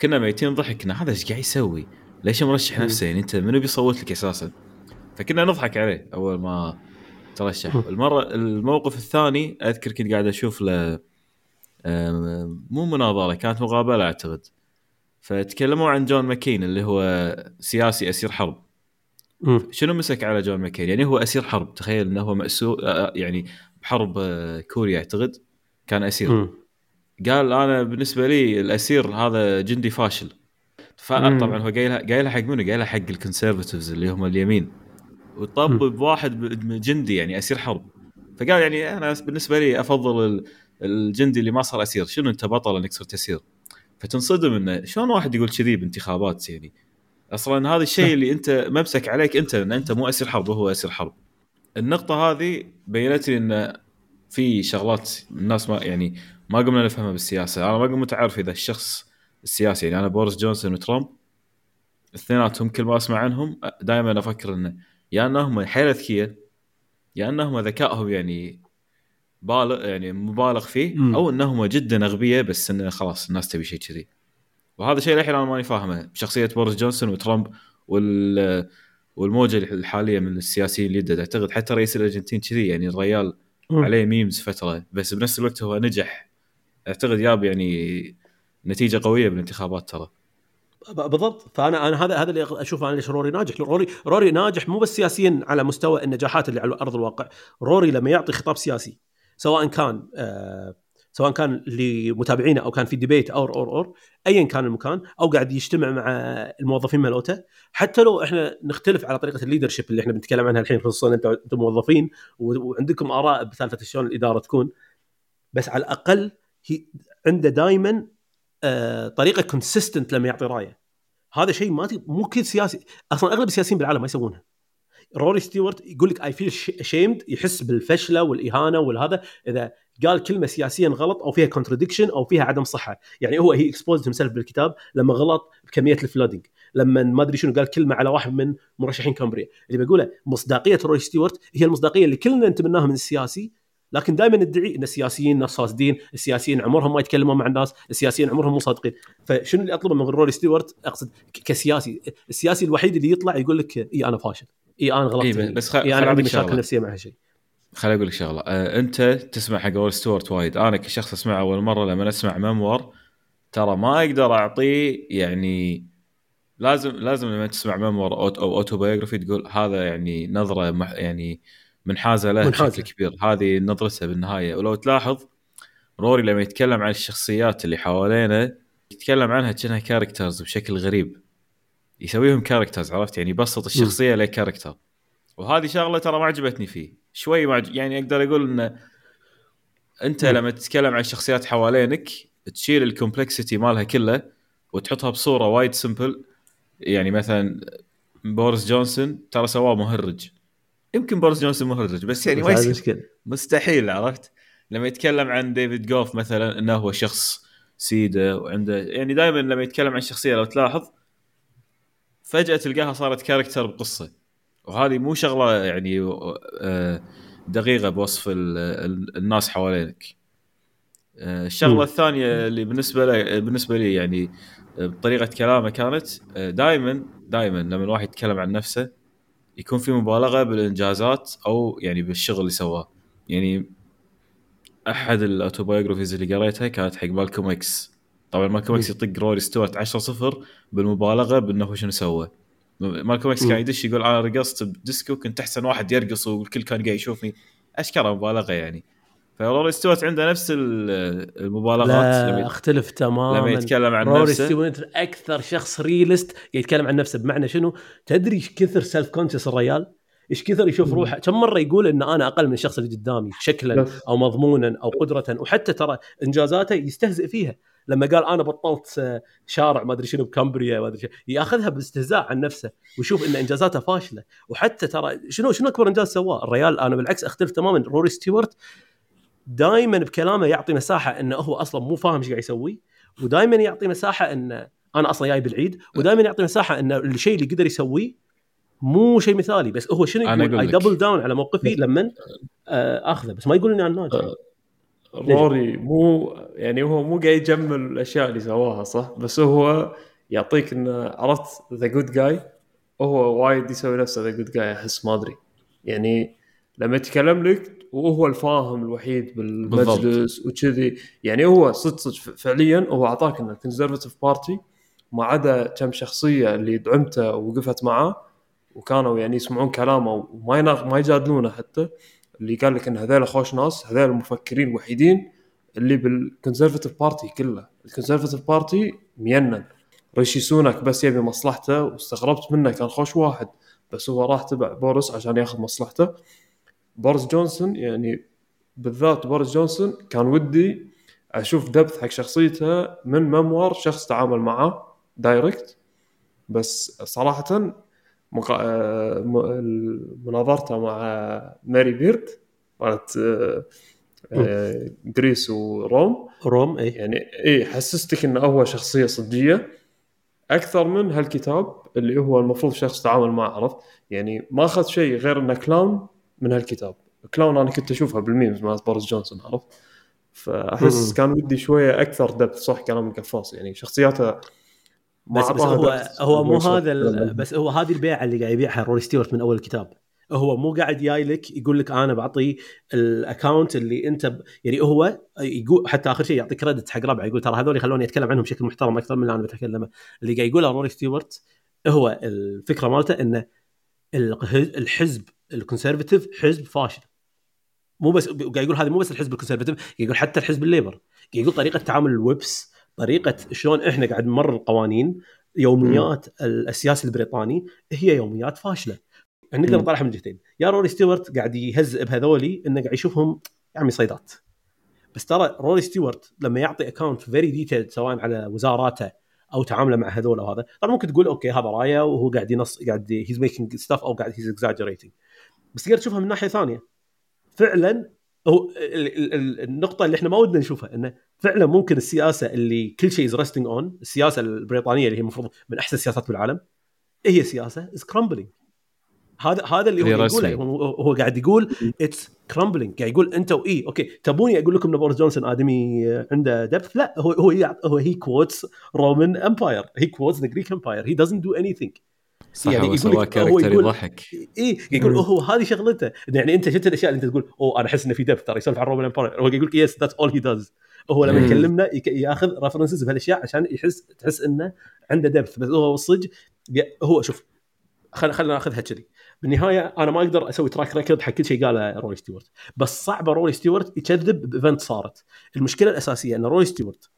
Speaker 2: كنا ميتين ضحكنا هذا إيش قاعد يسوي؟ ليش مرشح
Speaker 1: مم.
Speaker 2: نفسه يعني أنت منو بيصوت لك أساسا؟ فكنا نضحك عليه أول ما ترشح
Speaker 1: مم.
Speaker 2: المره الموقف الثاني أذكر كنت قاعد أشوف له مو مناظرة كانت مقابلة أعتقد فتكلموا عن جون ماكين اللي هو سياسي أسير حرب شنو مسك على جون ماكين يعني هو أسير حرب تخيل إنه هو مأسور آه، يعني بحرب آه، كوريا اعتقد كان أسير. قال أنا بالنسبة لي الأسير هذا جندي فاشل. فطبعا هو قايلها قايلها حق منو؟ قايلها حق ال conservatives اللي هم اليمين. وطب بواحد جندي يعني أسير حرب. فقال يعني أنا بالنسبة لي أفضل ال- الجندي اللي ما صار أسير. شنو أنت بطل أنك صرت أسير؟ فتنصدم إنه شلون واحد يقول كذي بانتخابات يعني؟ أصلا هذا الشيء اللي أنت ممسك عليك أنت إن أنت مو أسير حرب وهو أسير حرب. النقطة هذه بينت لي إن في شغلات الناس ما يعني ما قمنا نفهمها بالسياسة. أنا ما قمت أعرف إذا الشخص السياسي يعني أنا بوريس جونسون وترامب اثنيناتهم كل ما أسمع عنهم دائما أفكر إنه يا إنهم حيل أذكياء يا إنهم ذكائهم يعني بالغ يعني مبالغ فيه. أو إنهم جدا أغبياء بس انه خلاص الناس تبي شيء كذي. وهذا شيء للحين أنا ماني فاهمه. بشخصيه بوريس جونسون وترامب وال والموجة الحالية من السياسيين اللي يدد أعتقد حتى رئيس الأرجنتين كذي يعني الريال عليه memes فترة بس بنفس الوقت هو نجح. أعتقد جاب يعني نتيجة قوية بالانتخابات ترى.
Speaker 1: بالضبط. فانا أنا هذا هذا اللي أشوف أنا ليش روري ناجح. روري روري ناجح مو بس سياسيا على مستوى النجاحات اللي على أرض الواقع. روري لما يعطي خطاب سياسي سواء كان آه سواء كان لمتابعينه أو كان في debate أو or or ايا كان المكان أو قاعد يجتمع مع الموظفين مالوته. حتى لو إحنا نختلف على طريقة ال leadership اللي إحنا بنتكلم عنها الحين خصوصا أنتم موظفين وعندكم آراء بسالفة شلون الإدارة تكون. بس على الأقل هي عنده دائما آه طريقة consistent لما يعطي رأيه. هذا شيء ما مو كل سياسي. أصلا أغلب السياسيين بالعالم ما يسوونها. روري ستيوارت يقول لك I feel shamed يحس بالفشلة والإهانة والهذا إذا قال كلمة سياسيا غلط أو فيها contradiction أو فيها عدم صحة. يعني هو he exposed himself بالكتاب لما غلط بكمية ال flooding لما ما أدري شنو قال كلمة على واحد من مرشحين كامبريا. اللي بقوله مصداقية روري ستيوارت هي المصداقية اللي كلنا نتمناها من السياسي لكن دائما ندعي إن السياسيين ناس فاسدين، السياسيين عمرهم ما يتكلمون مع الناس، السياسيين عمرهم مو صادقين، فشنو اللي أطلبه من روري ستيوارت أقصد كسياسي، السياسي الوحيد اللي يطلع يقول لك اي أنا فاشل، إي أنا غلطت
Speaker 2: إي،
Speaker 1: هني.
Speaker 2: بس خل
Speaker 1: أنا عندي مشاكل
Speaker 2: شغلة.
Speaker 1: نفسية مع هالشيء.
Speaker 2: خليني أقول لك شغلة آه، أنت تسمع حق روري ستيوارت وايد أنا كشخص اسمع أول مرة لما أسمع memoir ترى ما أقدر أعطيه يعني لازم لازم لما تسمع memoir أو أو autobiography تقول هذا يعني نظرة مح يعني منحازة له
Speaker 1: منحازة.
Speaker 2: بشكل كبير هذه نظرته بالنهاية ولو تلاحظ روري لما يتكلم عن الشخصيات اللي حوالينه يتكلم عنها كأنها characters بشكل غريب يسويهم characters عرفت؟ يعني يبسط الشخصية ل character وهذه شغلة ترى ما عجبتني فيه. شوي ما عجب يعني أقدر أقول انه
Speaker 1: أنت.
Speaker 2: لما تتكلم عن الشخصيات حوالينك تشيل ال complexity مالها كله وتحطها بصورة وايد simple يعني مثلا بوريس جونسون ترى سواه مهرج. يمكن بوريس جونسون مهرج بس يعني ما يصير. مستحيل عرفت؟ لما يتكلم عن ديفيد جوك مثلا إنه هو شخص سيده وعنده يعني دائما لما يتكلم عن شخصية لو تلاحظ فجأة تلقاها صارت character بقصة. وهذه مو شغلة يعني آه، دقيقة بوصف ال- ال- الناس حوالينك. آه،
Speaker 1: الشغلة.
Speaker 2: الثانية اللي بالنسبة لي بالنسبة لي يعني آه، بطريقة كلامه كانت دائما دائما لما الواحد يتكلم عن نفسه يكون في مبالغة بالإنجازات أو يعني بالشغل اللي سواه. يعني أحد ال autobiographies اللي قريتها كانت حق مالكوم إكس. طبعا مالكوم
Speaker 1: إكس.
Speaker 2: يطق روري ستوارت 10 0 بالمبالغة بأنه شنو سوى مالكوم
Speaker 1: إكس.
Speaker 2: كان يدش يقول أنا رقصت ب disco كنت أحسن واحد يرقص والكل كان قاعد يشوفني اشكره مبالغة يعني فروري ستوارت عنده نفس ال- المبالغات
Speaker 1: لا
Speaker 2: لما
Speaker 1: اختلف تماما
Speaker 2: لما يتكلم عن
Speaker 1: روري
Speaker 2: نفسه
Speaker 1: ستيوارت أكثر شخص realist يتكلم عن نفسه بمعنى شنو؟ تدري إيش كثر self conscious الرجال؟ إيش كثر يشوف. روحه؟ كم مرة يقول ان أنا أقل من الشخص اللي قدامي شكلا أو مضمونا أو قدره وحتى ترى إنجازاته يستهزئ فيها لما قال أنا بطلت آه، شارع ما أدري شنو بكامبريا ما أدري شنو. ياخذها باستهزاء عن نفسه ويشوف إن انجازاته فاشلة. وحتى ترى شنو شنو أكبر إنجاز سواه؟ الريال أنا بالعكس أختلف تماما. روري ستيوارت دائما بكلامه يعطي مساحة إنه هو أصلا مو فاهم إيش قاعد يسوي ودائما يعطي مساحة ان أنا أصلا جايب العيد ودائما يعطي مساحة ان الشيء اللي قدر يسويه مو شيء مثالي. بس هو شنو يقول؟ اي. double down على موقفي لما آه، آخذه. بس ما يقول إني أنا ناجح.
Speaker 3: روري مو يعني هو مو قاعد يجمل الأشياء اللي سواها صح؟ بس هو يعطيك إنه عرفت the good guy هو وايد يسوي نفسه the good guy أحس ما أدري. يعني لما يتكلم لك وهو الفاهم الوحيد بالمجلس وكذي يعني هو صدق صدق فعليا هو أعطاك ان ال conservative party ما عدا كم شخصية اللي دعمته ووقفت معاه وكانوا يعني يسمعون كلامه وما يناق ما يجادلونه حتى. اللي قال لك إن هذول خوش ناس هذول المفكرين الوحيدين اللي بال conservative party كله. ال conservative party منن. ريشي سونك بس يبي مصلحته واستغربت منه كان خوش واحد. بس هو راح تبع بورس عشان ياخذ مصلحته. بورس جونسون يعني بالذات بورس جونسون كان ودي أشوف depth حق شخصيته من memoir شخص تعامل معاه direct بس صراحة مقا... آه، م- مناظرته مع ماري بيرد مالت آه، آه، Greece و
Speaker 1: Rome. Rome اي
Speaker 3: يعني اي حسستك انه هو شخصية صجية. أكثر من هالكتاب اللي هو المفروض شخص تعامل معه عرفت؟ يعني ما أخذ شيء غير إنه clown من هالكتاب. clown أنا كنت أشوفها بال memes مال بوريس جونسون عرفت؟ فأحس
Speaker 1: مم.
Speaker 3: كان ودي شوية أكثر depth صح كلام القفاص يعني شخصياته
Speaker 1: بس بس هو هو مو. هذا بس هو هذه البيعة اللي قاعد يبيعها روري ستيوارت من أول الكتاب. هو مو قاعد جاي لك يقول لك أنا بعطي ال account اللي أنت ب... يعني هو يقول حتى آخر شيء يعطي credit حق ربعه يقول ترى هذول خلوني أتكلم عنهم بشكل محترم أكثر من اللي أنا بتكلمه. اللي قاعد يقوله روري ستيوارت هو الفكرة مالته انه ال- الحزب ال conservative حزب فاشل. مو بس قاعد يقول هذا مو بس الحزب ال conservative يقول حتى الحزب ال Labour. قاعد يقول طريقة تعامل ال whips طريقة شلون إحنا قاعد نمر القوانين يوميات السياسي البريطاني هي يوميات فاشلة. يعني نقدر
Speaker 3: مم.
Speaker 1: نطلعها من جهتين يا روري ستيوارت قاعد يهزئ بهذولي إنه قاعد يشوفهم يا عمي صيدات. بس ترى روري ستيوارت لما يعطي account very detailed سواء على وزاراته أو تعامله مع هذول أو هذا طبعا ممكن تقول okay هذا رايه وهو قاعد ينص قاعد he's making stuff أو قاعد he's exaggerating بس تقدر تشوفها من ناحية ثانية. فعلا هو ال- ال- ال- النقطة اللي إحنا ما ودنا نشوفها إنه فعلا ممكن السياسة اللي كل شيء is resting on السياسة البريطانية اللي هي المفروض من أحسن السياسات بالعالم هي سياسة is crumbling هذا هذا اللي هو يقوله. هو, قاعد يقول it's crumbling قاعد يقول أنت why okay. تبوني أقول لكم إن بوريس جونسون آدمي عنده depth لا هو هو هو he quotes Roman Empire he quotes the Greek Empire he doesn't do anything
Speaker 2: صح
Speaker 1: يعني يقول هو
Speaker 2: character
Speaker 1: يقول-
Speaker 2: يضحك.
Speaker 1: اي يقول. هو هذه شغلته. يعني أنت شفت الأشياء اللي أنت تقول أوه أنا أحس إنه في depth ترى يسولف عن Roman Empire هو يقول لك yes that's all he does هو لما. يكلمنا يك- ياخذ references بهالأشياء عشان يحس تحس إنه عنده depth بس هو الصدق ي- هو شوف خل خلينا ناخذها كذي. بالنهاية أنا ما أقدر أسوي track record حق كل شيء قاله روي ستيوارت بس صعبة روي ستيوارت يكذب ب event صارت. المشكلة الأساسية إن روي ستيوارت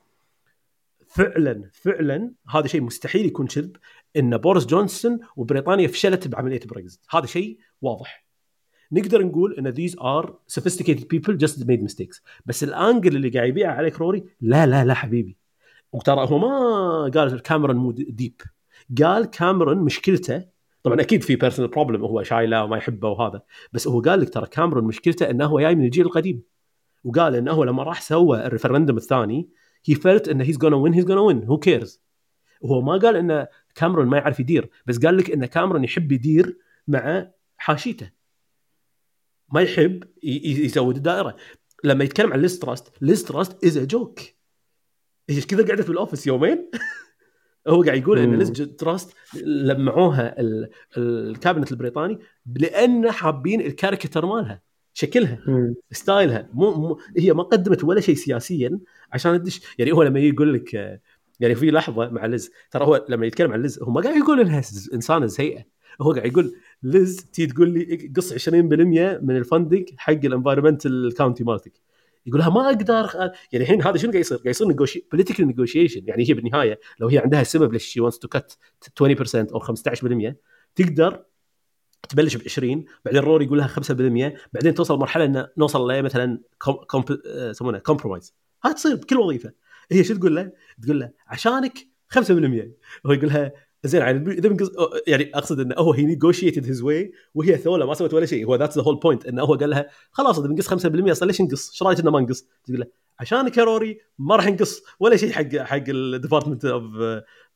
Speaker 1: فعلا فعلا هذا شيء مستحيل يكون كذب. إن بوريس جونسون وبريطانيا فشلت بعملية بريكزت هذا شيء واضح. نقدر نقول إن these are sophisticated people just made mistakes. بس ال angle اللي قاعد يبيعه عليك روري لا لا لا حبيبي. وترى هو ما قال كاميرون مو deep قال كاميرون مشكلته طبعا أكيد في personal problem هو شايله وما يحبه وهذا بس هو قال لك ترى كاميرون مشكلته انه هو جاي من الجيل القديم. وقال انه هو لما راح سوى ال referendum الثاني he felt انه he's gonna win he's gonna win who cares وهو ما قال إن كاميرون ما يعرف يدير بس قال لك إن كاميرون يحب يدير مع حاشيته. ما يحب ي- ي- يسود الدائرة. لما يتكلم عن ليز تراست as a joke هي كذا قعدت بال office يومين. هو قاعد يقول
Speaker 3: إن.
Speaker 1: ليز تراست لمعوها ال- ال cabinet البريطاني لأن حابين الكاريكاتر مالها شكلها
Speaker 3: مم.
Speaker 1: ستايلها. مو, مو هي ما قدمت ولا شيء سياسيا عشان تدش. يعني هو لما يقول لك يعني في لحظة مع ليز ترى هو لما يتكلم عن ليز هو ما قاعد يقول إنها إنسانة سيئة. هو قاعد يقول ليز تقول لي قص 20% من ال funding حق ال environmental county مالتك. يقول لها ما أقدر يعني الحين هذا شنو قاعد يصير؟ قاعد يصير political negotiation يعني هي بالنهاية لو هي عندها سبب ليش she wants to cut 20% أو 15% تقدر تبلش ب 20 بعدين روري يقول لها 5% بعدين توصل مرحلة ان نوصل ل مثلا آه، يسمونها compromise هاي تصير بكل وظيفة. هي شو تقول له؟ تقول له عشانك 5% هو يقول لها زين يعني إذا بنقص يعني أقصد انه هو هي negotiated his way وهي ثوله ما سوت ولا شيء هو that's the whole point انه هو قال لها خلاص إذا بنقص 5% أصلا ليش نقص؟ إيش رايك إنه ما نقص؟ تقول له عشانك يا روري ما راح نقص ولا شيء حق حق ال department of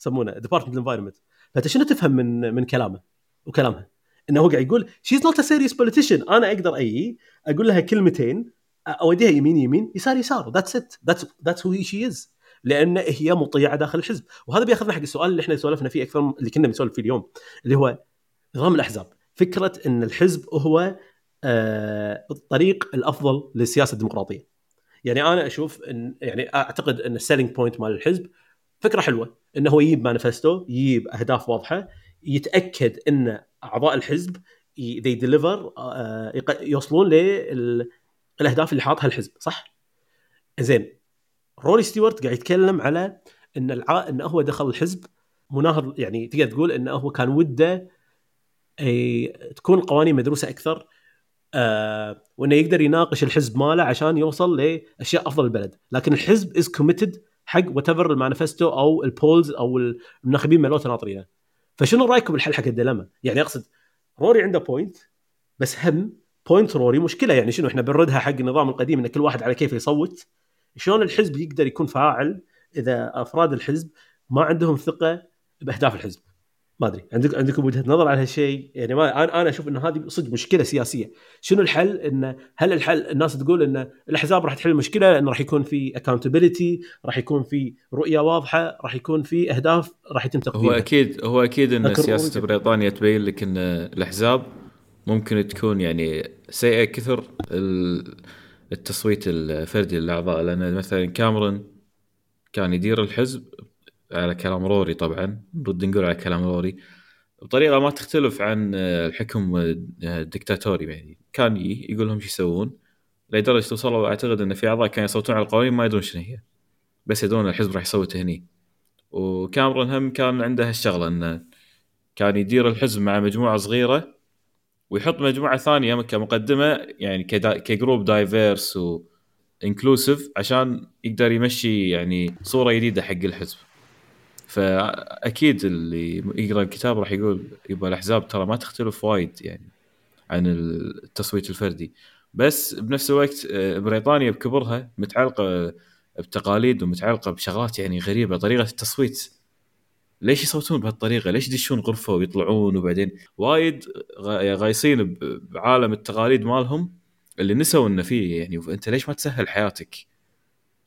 Speaker 1: يسمونه department environment فأنت شنو تفهم من من كلامه وكلامها؟ إنه هو قاعد يقول she's not a serious politician أنا أقدر اي أقول لها كلمتين أوديها يمين يمين يسار يسار that's it that's that's هو she is لأن هي مطيعة داخل الحزب. وهذا بيأخذنا حق السؤال اللي إحنا سولفنا فيه أكثر اللي كنا بنسولف فيه اليوم اللي هو نظام الأحزاب. فكرة إن الحزب هو آه الطريق الأفضل للسياسة الديمقراطية. يعني أنا أشوف ان يعني أعتقد إن ال selling point مال الحزب فكرة حلوة. إنه هو يجيب مانيفستو يجيب أهداف واضحة يتأكد إن أعضاء الحزب they deliver يوصلون للاهداف اللي حاطها الحزب صح؟ زين روري ستيوارت قاعد يتكلم على إن الع... انه هو دخل الحزب مناهض يعني تقدر تقول انه هو كان وده أي... تكون القوانين مدروسة أكثر آه... وإنه يقدر يناقش الحزب ماله عشان يوصل لأشياء أفضل البلد، لكن الحزب is committed حق whatever ال manifesto أو ال polls أو الناخبين مالوته ناطرينه. فشنو رأيكم بالحل حق ال dilemma؟ يعني أقصد روري عنده point بس هم point روري مشكلة يعني شنو إحنا بنردها حق النظام القديم إن كل واحد على كيف يصوت. شلون الحزب يقدر يكون فاعل إذا أفراد الحزب ما عندهم ثقة بأهداف الحزب؟ ما أدري. عندك عندكم وجهة نظر على هالشيء؟ يعني ما أنا أنا أشوف ان هذه صدق مشكلة سياسية. شنو الحل؟ ان هل الحل الناس تقول إن الأحزاب راح تحل المشكلة؟ لأنه راح يكون في اكاونتبيلتي راح يكون في رؤية واضحة راح يكون في أهداف راح يتم
Speaker 2: هو
Speaker 1: تقديمها.
Speaker 2: أكيد هو أكيد
Speaker 1: إن
Speaker 2: سياسة
Speaker 1: هو-
Speaker 2: بريطانيا تبين لك إن الأحزاب ممكن تكون يعني سيئة كثر ال- التصويت الفردي للأعضاء. لأن مثلا كاميرون كان يدير الحزب على كلام روري طبعا. نرد نقول على كلام روري. بطريقة ما تختلف عن الحكم الدكتاتوري يعني. كان يقول لهم شو يسوون. لدرجه توصلوا أعتقد إن في أعضاء كانوا يصوتون على القوانين ما يدرون شنو هي. بس يدرون الحزب راح يصوت هني. وكاميرون هم كان عنده هالشغلة إنه كان يدير الحزب مع مجموعة صغيرة. ويحط مجموعة ثانية كمقدمة يعني كدا ك group diverse و انكلوسيف عشان يقدر يمشي يعني صورة جديدة حق الحزب. فأكيد اللي يقرأ الكتاب راح يقول يبقى الأحزاب ترى ما تختلف وايد يعني عن التصويت الفردي. بس بنفس الوقت آه، بريطانيا بكبرها متعلقة بتقاليد ومتعلقة بشغلات يعني غريبة طريقة التصويت ليش يصوتون بهالطريقة؟ ليش يدشون غرفة ويطلعون وبعدين وايد غا- غايصين بعالم التقاليد مالهم اللي نسوا إنه فيه يعني أنت ليش ما تسهل حياتك؟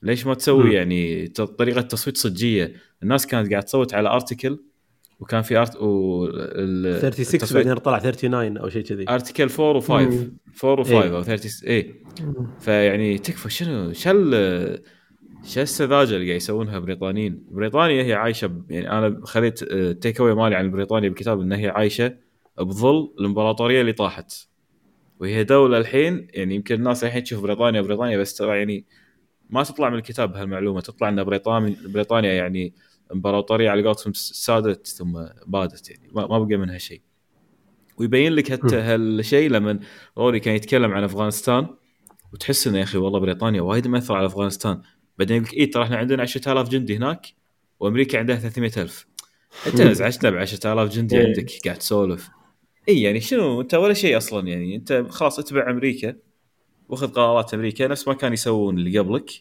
Speaker 2: ليش ما تسوي. يعني طريقة تصويت صجية؟ الناس كانت قاعدة تصوت على ارتكل وكان في ارت و ال-
Speaker 1: 36
Speaker 2: التصويت-
Speaker 1: بعدين طلع 39 أو شيء كذي
Speaker 2: ارتكل 4 و5
Speaker 3: مم.
Speaker 2: 4 و5
Speaker 1: إيه.
Speaker 2: أو 30 اي فيعني تكفى شنو شل شو السذاجة اللي قاعد يسوونها بريطانيين؟ بريطانيا هي عايشة ب- يعني أنا خليت تيك اوي مالي عن بريطانيا بالكتاب إن هي عايشة بظل الإمبراطورية اللي طاحت. وهي دولة الحين يعني يمكن الناس الحين تشوف بريطانيا بريطانيا بس ترى يعني ما تطلع من الكتاب هالمعلومه تطلع إن بريطانيا بريطانيا يعني إمبراطورية على قولتهم سادت ثم بادت يعني. ما ما بقى منها شيء. ويبين لك حتى هالشيء لما روري كان يتكلم عن أفغانستان وتحس إنه يا أخي والله بريطانيا وايد مأثرة على أفغانستان. بعدين يقول لك اي ترى إحنا عندنا 10000 جندي هناك وأمريكا عندها 300000 أنت ازعجتنا ب 10000 جندي
Speaker 3: إيه.
Speaker 2: عندك قاعد تسولف. اي يعني شنو؟ أنت ولا شيء أصلا يعني. أنت خلاص اتبع أمريكا واخذ قرارات أمريكا نفس ما كانوا يسوون اللي قبلك.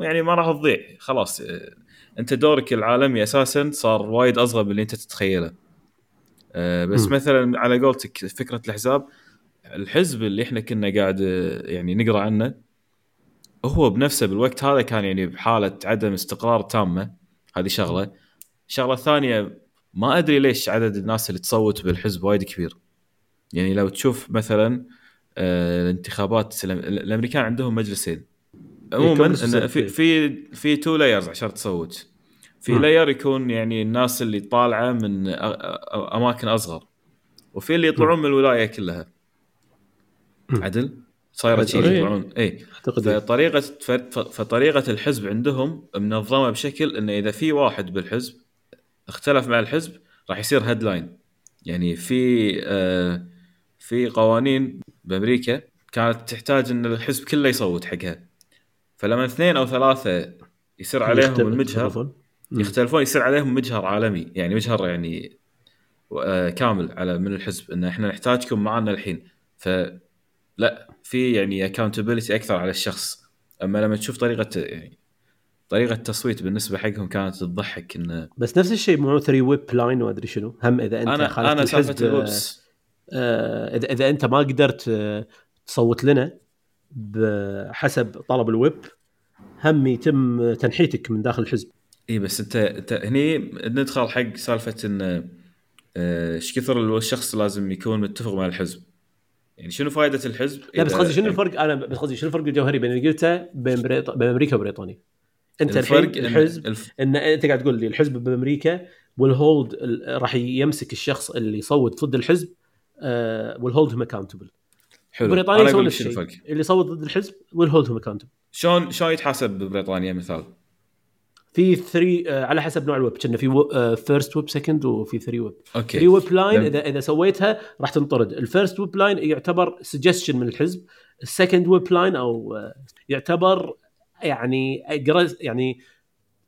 Speaker 2: يعني ما راح تضيع. خلاص آه، أنت دورك العالمي أساسا صار وايد أصغر من اللي أنت تتخيله. آه، بس
Speaker 1: مم.
Speaker 2: مثلا على قولتك فكرة الاحزاب الحزب اللي إحنا كنا قاعد آه، يعني نقرأ عنه هو بنفسه بالوقت هذا كان يعني بحالة عدم استقرار تامة هذه شغلة. الشغله الثانية ما أدري ليش عدد الناس اللي تصوت بالحزب وايد كبير. يعني لو تشوف مثلا آه، الانتخابات الأم- الأمريكان عندهم مجلسين. عموما في. في في two layers عشان تصوت. في. layer يكون يعني الناس اللي طالعة من أماكن أصغر وفي اللي يطلعون من الولاية كلها. عدل؟
Speaker 1: صايرة.
Speaker 2: شيء
Speaker 3: إيه.
Speaker 2: يطلعون اي
Speaker 1: إيه.
Speaker 2: فطريقة ف- ف- فطريقة الحزب عندهم منظمة بشكل انه إذا في واحد بالحزب اختلف مع الحزب راح يصير هيدلاين يعني في آه في قوانين بأمريكا كانت تحتاج إن الحزب كله يصوت حقها فلما اثنين أو ثلاثة يصير عليهم المجهر
Speaker 1: يختلفون.
Speaker 2: يصير عليهم مجهر عالمي يعني مجهر يعني آه، كامل على من الحزب إن إحنا نحتاجكم معنا الحين فلا في يعني accountability أكثر على الشخص. أما لما تشوف طريقة يعني طريقة التصويت بالنسبة حقهم كانت تضحك انه
Speaker 1: بس نفس الشيء مو 3 whip line وأدري شنو. هم إذا
Speaker 2: أنت
Speaker 1: أنا
Speaker 2: أنا سالفه
Speaker 1: آه، اذا إذا أنت ما قدرت تصوت لنا بحسب طلب ال whip هم يتم تنحيتك من داخل الحزب.
Speaker 2: إي بس انت أنت هني ندخل حق سالفة انه آه، إيش كثر الشخص لازم يكون متفق مع الحزب. يعني شنو فائده الحزب
Speaker 1: لا بس قصدي شنو الفرق؟ أنا بس قصدي شنو الفرق الجوهري بين اللي قلته بين بريط... بين أمريكا وبريطانيا؟ أنت الحين
Speaker 2: الفرق إن
Speaker 1: الحزب
Speaker 2: الف...
Speaker 1: ان أنت قاعد تقول لي الحزب بأمريكا وال hold راح يمسك الشخص اللي يصوت ضد الحزب وال hold هم accountable
Speaker 2: حلو.
Speaker 1: بريطانيا يسوون نفس الشيء. اللي يصوت ضد الحزب وال hold هم accountable
Speaker 2: شلون شلون يتحاسب ببريطانيا مثال؟
Speaker 1: في 3 على حسب نوع ال whip. كنا في first whip second وفي 3 whip
Speaker 2: okay.
Speaker 1: 3 whip
Speaker 2: line
Speaker 1: اذا إذا سويتها راح تنطرد. ال first whip line يعتبر suggestion من الحزب. ال second whip line أو آه، يعتبر يعني يعني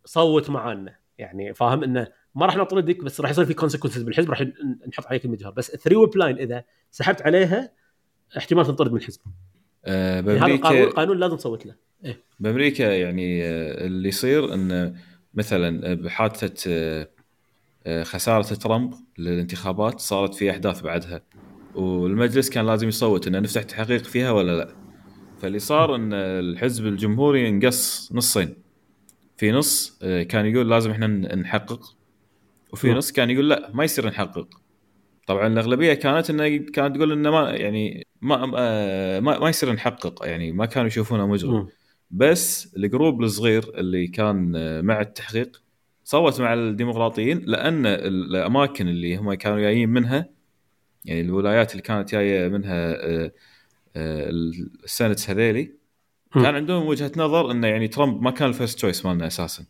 Speaker 1: صوت معانا. يعني فاهم إنه ما راح نطردك بس راح يصير في consequences بالحزب. راح نحط عليك المجهر. بس 3 whip line إذا سحبت عليها احتمال تنطرد من الحزب.
Speaker 2: آه
Speaker 1: يعني هذا القانون
Speaker 2: بامريكا
Speaker 1: قانون لازم تصوت له.
Speaker 2: بأمريكا يعني آه، اللي يصير انه مثلا بحادثة آه، خسارة ترامب للانتخابات صارت في أحداث بعدها. والمجلس كان لازم يصوت إنه نفتح تحقيق فيها ولا لا. فاللي صار إن الحزب الجمهوري انقص نصين. في نص كان يقول لازم إحنا نحقق. وفي. نص كان يقول لا ما يصير نحقق. طبعا الأغلبية كانت إنه كانت تقول إنه ما يعني ما آه، ما, ما يصير نحقق يعني ما كانوا يشوفونه مجرم. بس ال group الصغير اللي كان آه، مع التحقيق صوت مع الديمقراطيين لأن الأماكن اللي هم كانوا جايين منها يعني الولايات اللي كانت جاية منها آه، آه، السنت هذيلي. كان عندهم وجهة نظر إنه يعني ترامب ما كان ال first choice مالنا
Speaker 1: أساسا.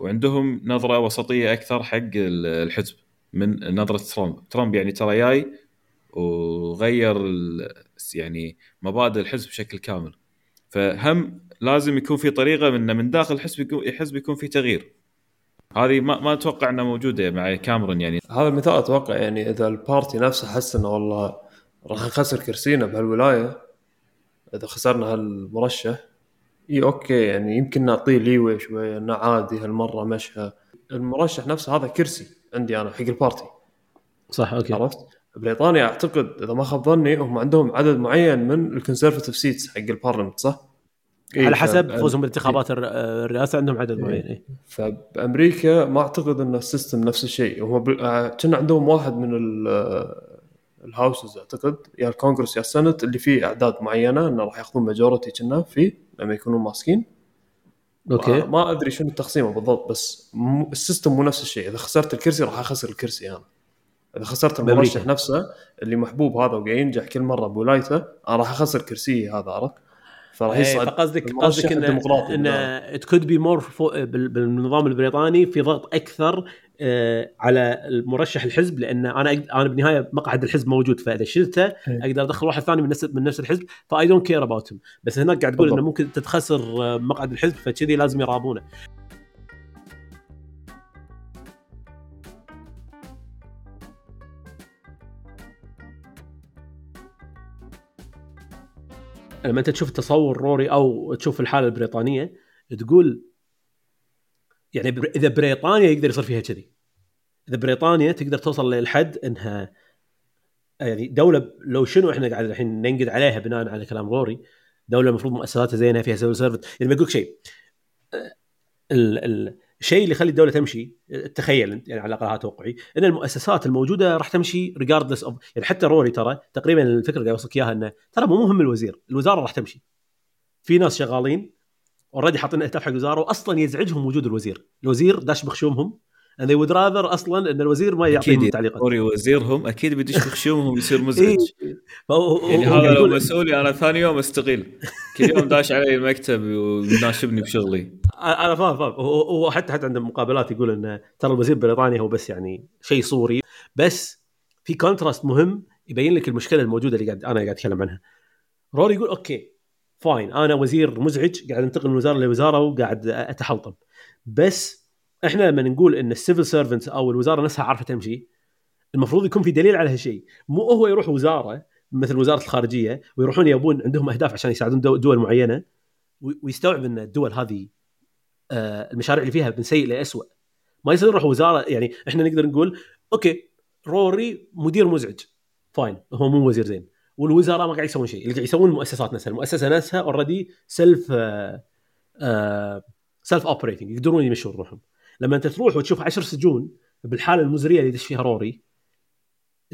Speaker 2: وعندهم نظرة وسطية أكثر حق ال- الحزب من نظرة ترامب. ترامب يعني ترى جاي وغير يعني مبادئ الحزب بشكل كامل. فهم لازم يكون في طريقة من من داخل الحزب يكون الحزب يكون في تغيير. هذه ما ما أتوقع إنها موجودة مع كاميرون يعني.
Speaker 3: هذا المثال أتوقع يعني إذا البارتي نفسه حس إنه والله راح نخسر كرسينا بهالولاية إذا خسرنا هالمرشح إي okay يعني يمكن نعطيه leeway شوية إنه عادي هالمرة مشى المرشح نفسه هذا كرسي. عندي أنا حق ال party
Speaker 1: صح okay
Speaker 3: عرفت؟ بريطانيا أعتقد إذا ما خاب ظني هم عندهم عدد معين من ال conservative seats حق البارلمنت صح؟ إيه،
Speaker 1: على حسب
Speaker 3: فب-
Speaker 1: فوزهم بالانتخابات الر- الرئاسة عندهم عدد معين إيه.
Speaker 3: فبأمريكا ما أعتقد إن ال system نفس الشيء هم ب... آه، كان عندهم واحد من ال- ال houses أعتقد يا الكونغرس يا السنت اللي فيه أعداد معينة إنه راح ياخذون majority كنا فيه لما يكونون ماسكين
Speaker 1: okay
Speaker 3: ما- أدري شنو التقسيمه بالضبط بس م... ال system مو نفس الشيء إذا خسرت الكرسي راح أخسر الكرسي أنا إذا خسرت. المرشح نفسه اللي محبوب هذا وقاعد ينجح كل مرة بولايته أنا راح أخسر كرسي هذا عرفت؟ فراح
Speaker 1: إيه،
Speaker 3: يصعد
Speaker 1: فقصدك قصدك ان
Speaker 3: إن.
Speaker 1: it could be more بالنظام البريطاني في ضغط أكثر آه، على المرشح الحزب لأن أنا أنا بالنهاية مقعد الحزب موجود فاذا شلته
Speaker 3: إيه.
Speaker 1: أقدر أدخل واحد ثاني من نفس من نفس الحزب ف I don't care about بس هناك قاعد تقول
Speaker 3: إنه.
Speaker 1: ممكن تتخسر آه، مقعد الحزب فكذي لازم يرابونه لما انت تشوف تصور روري أو تشوف الحاله البريطانيه تقول يعني إذا بريطانيا يقدر يصير فيها كذي. إذا بريطانيا تقدر توصل للحد إنها يعني دولة لو شنو إحنا قاعد الحين ننقد عليها بناء على كلام روري دولة المفروض مؤسساتها زينة فيها civil servant. يعني بقول لك شيء. ال- ال- الشيء اللي يخلي الدولة تمشي تخيل أنت يعني على الأقل هذا توقعي إن المؤسسات الموجودة راح تمشي regardless of يعني حتى روري ترى تقريبا الفكرة اللي يوصلك إياها إنه ترى مو مهم الوزير الوزارة راح تمشي. في ناس شغالين already حاطين أهداف حق الوزارة واصلا يزعجهم وجود الوزير. الوزير داش بخشومهم and they would rather أصلا إن الوزير ما يعطيهم
Speaker 2: أكيد
Speaker 1: تعليقات
Speaker 2: روري وزيرهم أكيد بيدش بخشومهم يصير مزعج.
Speaker 1: إيه.
Speaker 2: يعني هذا لو مسؤولي أنا ثاني يوم استقيل كل يوم داش علي المكتب وناشبني بشغلي.
Speaker 1: أنا فاهم فاهم. هو هو حتى حتى عنده مقابلات يقول إن ترى الوزير البريطاني هو بس يعني شيء صوري. بس في contrast مهم يبين لك المشكلة الموجودة اللي قاعد أنا قاعد أتكلم عنها. روري يقول أوكي fine أنا وزير مزعج قاعد أنتقل من وزارة لوزارة وقاعد أتحلطم. بس إحنا لما نقول إن ال civil servant أو الوزارة نفسها عارفة تمشي المفروض يكون في دليل على هالشيء. مو هو يروح وزارة مثل وزارة الخارجية ويروحون يبون عندهم أهداف عشان يساعدون دو- دول معينة وي- ويستوعب إن الدول هذه آه، المشاريع اللي فيها من سيء لاسوء ما يصير يروح وزارة يعني إحنا نقدر نقول أوكي روري مدير مزعج fine هو مو وزير زين. والوزراء ما قاعد يسوون شيء اللي قاعد يسوون المؤسسات نفسها. المؤسسة نفسها already self self operating يقدرون يمشون روحهم. لما أنت تروح وتشوف عشر سجون بالحالة المزرية اللي يدش فيها روري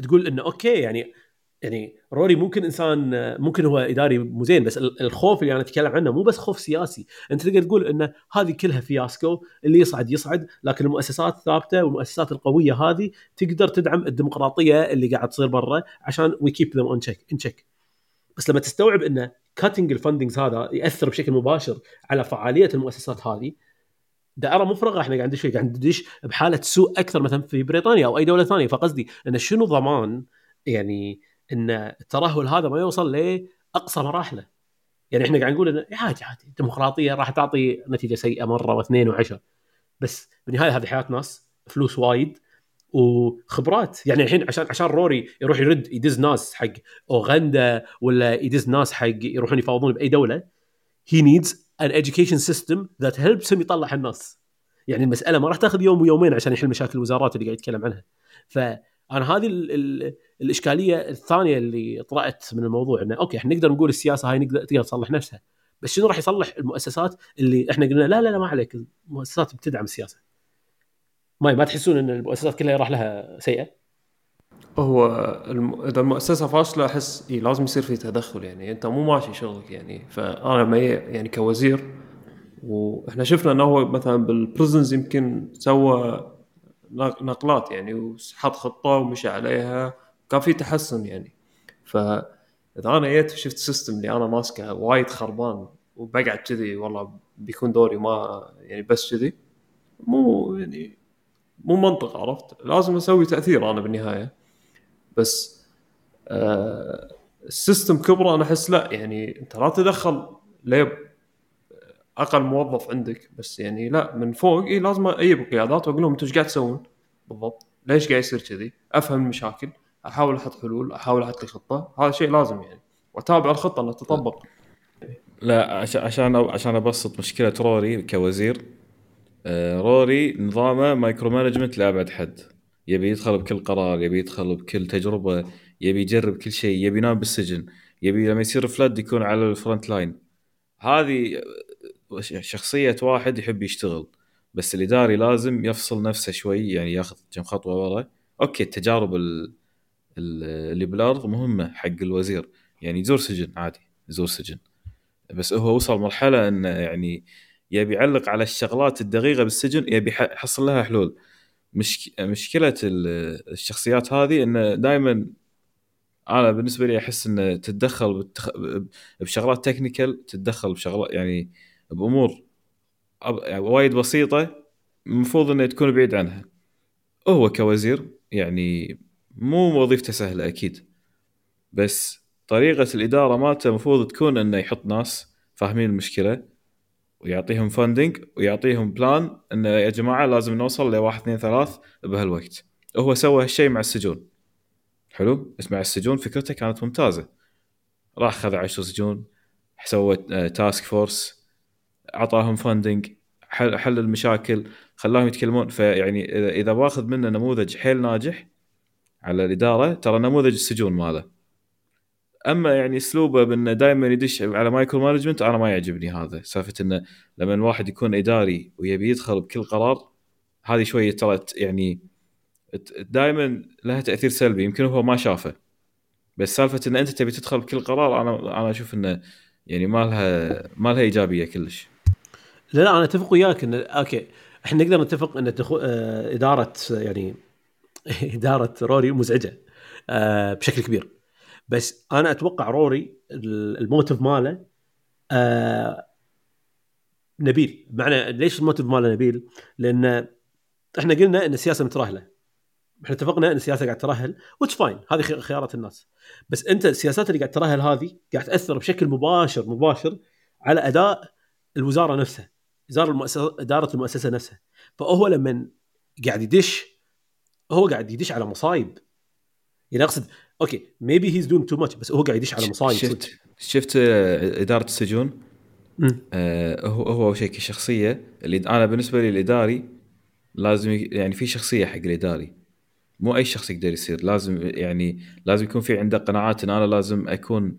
Speaker 1: تقول إنه أوكي يعني يعني روري ممكن إنسان ممكن هو إداري مو زين بس ال- الخوف اللي أنا أتكلم عنه مو بس خوف سياسي. أنت تقدر تقول ان هذه كلها fiasco اللي يصعد يصعد لكن المؤسسات ثابتة والمؤسسات القوية هذه تقدر تدعم الديمقراطية اللي قاعد تصير برا عشان we keep them on check in check بس لما تستوعب ان cutting ال fundings هذا يأثر بشكل مباشر على فعالية المؤسسات هذه دائره مفرغة. إحنا قاعد ندش قاعد ندش بحالة سوء أكثر مثلا في بريطانيا أو أي دولة ثانية. فقصدي إن شنو ضمان؟ يعني إن الترهل هذا ما يوصل لأقصى مراحله. يعني إحنا قاعد نقول انه عادي عادي الديمقراطيه راح تعطي نتيجة سيئة مرة واثنين وعشر بس بالنهاية هذه حياة ناس فلوس وايد وخبرات. يعني الحين عشان عشان روري يروح يرد يدز ناس حق أوغندا ولا يدز ناس حق يروحون يفاوضون بأي دولة he needs an education system that helps him يطلع الناس. يعني المسألة ما راح تاخذ يوم ويومين عشان يحل مشاكل الوزارات اللي قاعد يتكلم عنها. فأنا هذه ال ال الإشكالية الثانية اللي طلعت من الموضوع إنه أوكي إحنا نقدر نقول السياسة هاي نقدر تقدر تصلح نفسها. بس شنو راح يصلح المؤسسات اللي إحنا قلنا لا لا لا ما عليك. المؤسسات بتدعم السياسة. ما ما تحسون إن المؤسسات كلها راح لها سيئة؟
Speaker 3: هو الم... إذا المؤسسة فاشلة أحس إيه لازم يصير في تدخل يعني أنت مو ماشي شغلك يعني. فأنا ما يعني كوزير وإحنا شفنا إنه هو مثلا بال prisons يمكن سوى نق- نقلات يعني وحط خطة ومشى عليها كان في تحسن يعني. فإذا أنا جيت وشفت ال system اللي أنا ماسكه وايد خربان وبقعد كذي والله بيكون دوري ما يعني بس كذي مو يعني مو منطق عرفت؟ لازم أسوي تأثير أنا بالنهاية. بس آه السيستم كبرة أنا أحس لا يعني أنت لا تدخل ليه أقل موظف عندك بس يعني لا من فوق إيه لازم أجيب القيادات وأقول لهم أنتم إيش قاعد تسوون؟ بالضبط. ليش قاعد يصير كذي؟ أفهم المشاكل أحاول أحط حلول أحاول أحط لي خطة. هذا شيء لازم يعني. وأتابع الخطة انها تطبق.
Speaker 2: لا عشان عشان عشان أبسط مشكلة روري كوزير آه، روري نظامه micro management لأبعد حد. يبي يدخل بكل قرار يبي يدخل بكل تجربة يبي يجرب كل شيء يبي ينام بالسجن يبي لما يصير flood يكون على ال front line هذه شخصية واحد يحب يشتغل بس الإداري لازم يفصل نفسه شوي يعني ياخذ كم خطوة ورا. أوكي التجارب ال- ال- اللي بالأرض مهمة حق الوزير يعني يزور سجن عادي يزور سجن. بس هو وصل مرحلة إنه يعني يبي يعلق على الشغلات الدقيقة بالسجن يبي يح- يحصل لها حلول. مش مشكلة ال- الشخصيات هذه إنه دائما أنا بالنسبة لي أحس إنه تتدخل بالتخ... بشغلات technical تتدخل بشغلات يعني بأمور يعني وايد بسيطة المفروض انه تكون بعيد عنها. هو كوزير يعني مو وظيفته سهلة أكيد بس طريقة الإدارة مالته المفروض تكون إنه يحط ناس فاهمين المشكلة ويعطيهم funding ويعطيهم plan انه يا جماعة لازم نوصل لواحد اثنين ثلاث بهالوقت. هو سوى هالشيء مع السجون. حلو؟ بس مع السجون فكرته كانت ممتازة. راح خذ عشر سجون سوى task force أعطاهم funding حل, حل المشاكل خلاهم يتكلمون. فيعني إذا باخذ منه نموذج حيل ناجح على الإدارة ترى نموذج السجون ماله. أما يعني أسلوبه بأنه دائما يدش على micro management أنا ما يعجبني هذا. سالفة إنه لما الواحد يكون إداري ويبي يدخل بكل قرار هذه شوية ترى يعني دائما لها تأثير سلبي يمكن هو ما شافه. بس سالفة إن أنت تبي تدخل بكل قرار أنا أنا أشوف إنه يعني ما لها ما لها إيجابية كلش.
Speaker 1: لا لا أنا أتفق وياك ان أوكي إحنا نقدر نتفق إن آه إدارة يعني إدارة روري مزعجة آه بشكل كبير. بس أنا أتوقع روري ال- ال motive ماله آه نبيل. معنى ليش ال motive ماله نبيل؟ لأن إحنا قلنا إن السياسة مترهلة. إحنا اتفقنا إن السياسة قاعد ترهل that's fine هذه خي- خيارات الناس. بس أنت السياسات اللي قاعد ترهل هذه قاعد تأثر بشكل مباشر مباشر على أداء الوزارة نفسها إدارة المؤسسه إدارة المؤسسة نفسها. فهو لما قاعد يدش هو قاعد يدش على مصايب. يعني أقصد أوكي maybe he's doing too much بس هو قاعد يدش على مصايب.
Speaker 2: شفت شفت آه، إدارة السجون. آه، هو هو أول شيء كشخصية اللي أنا بالنسبة لي الإداري لازم يعني في شخصية حق الإداري. مو أي شخص يقدر يصير لازم يعني لازم يكون في عنده قناعات إن أنا لازم أكون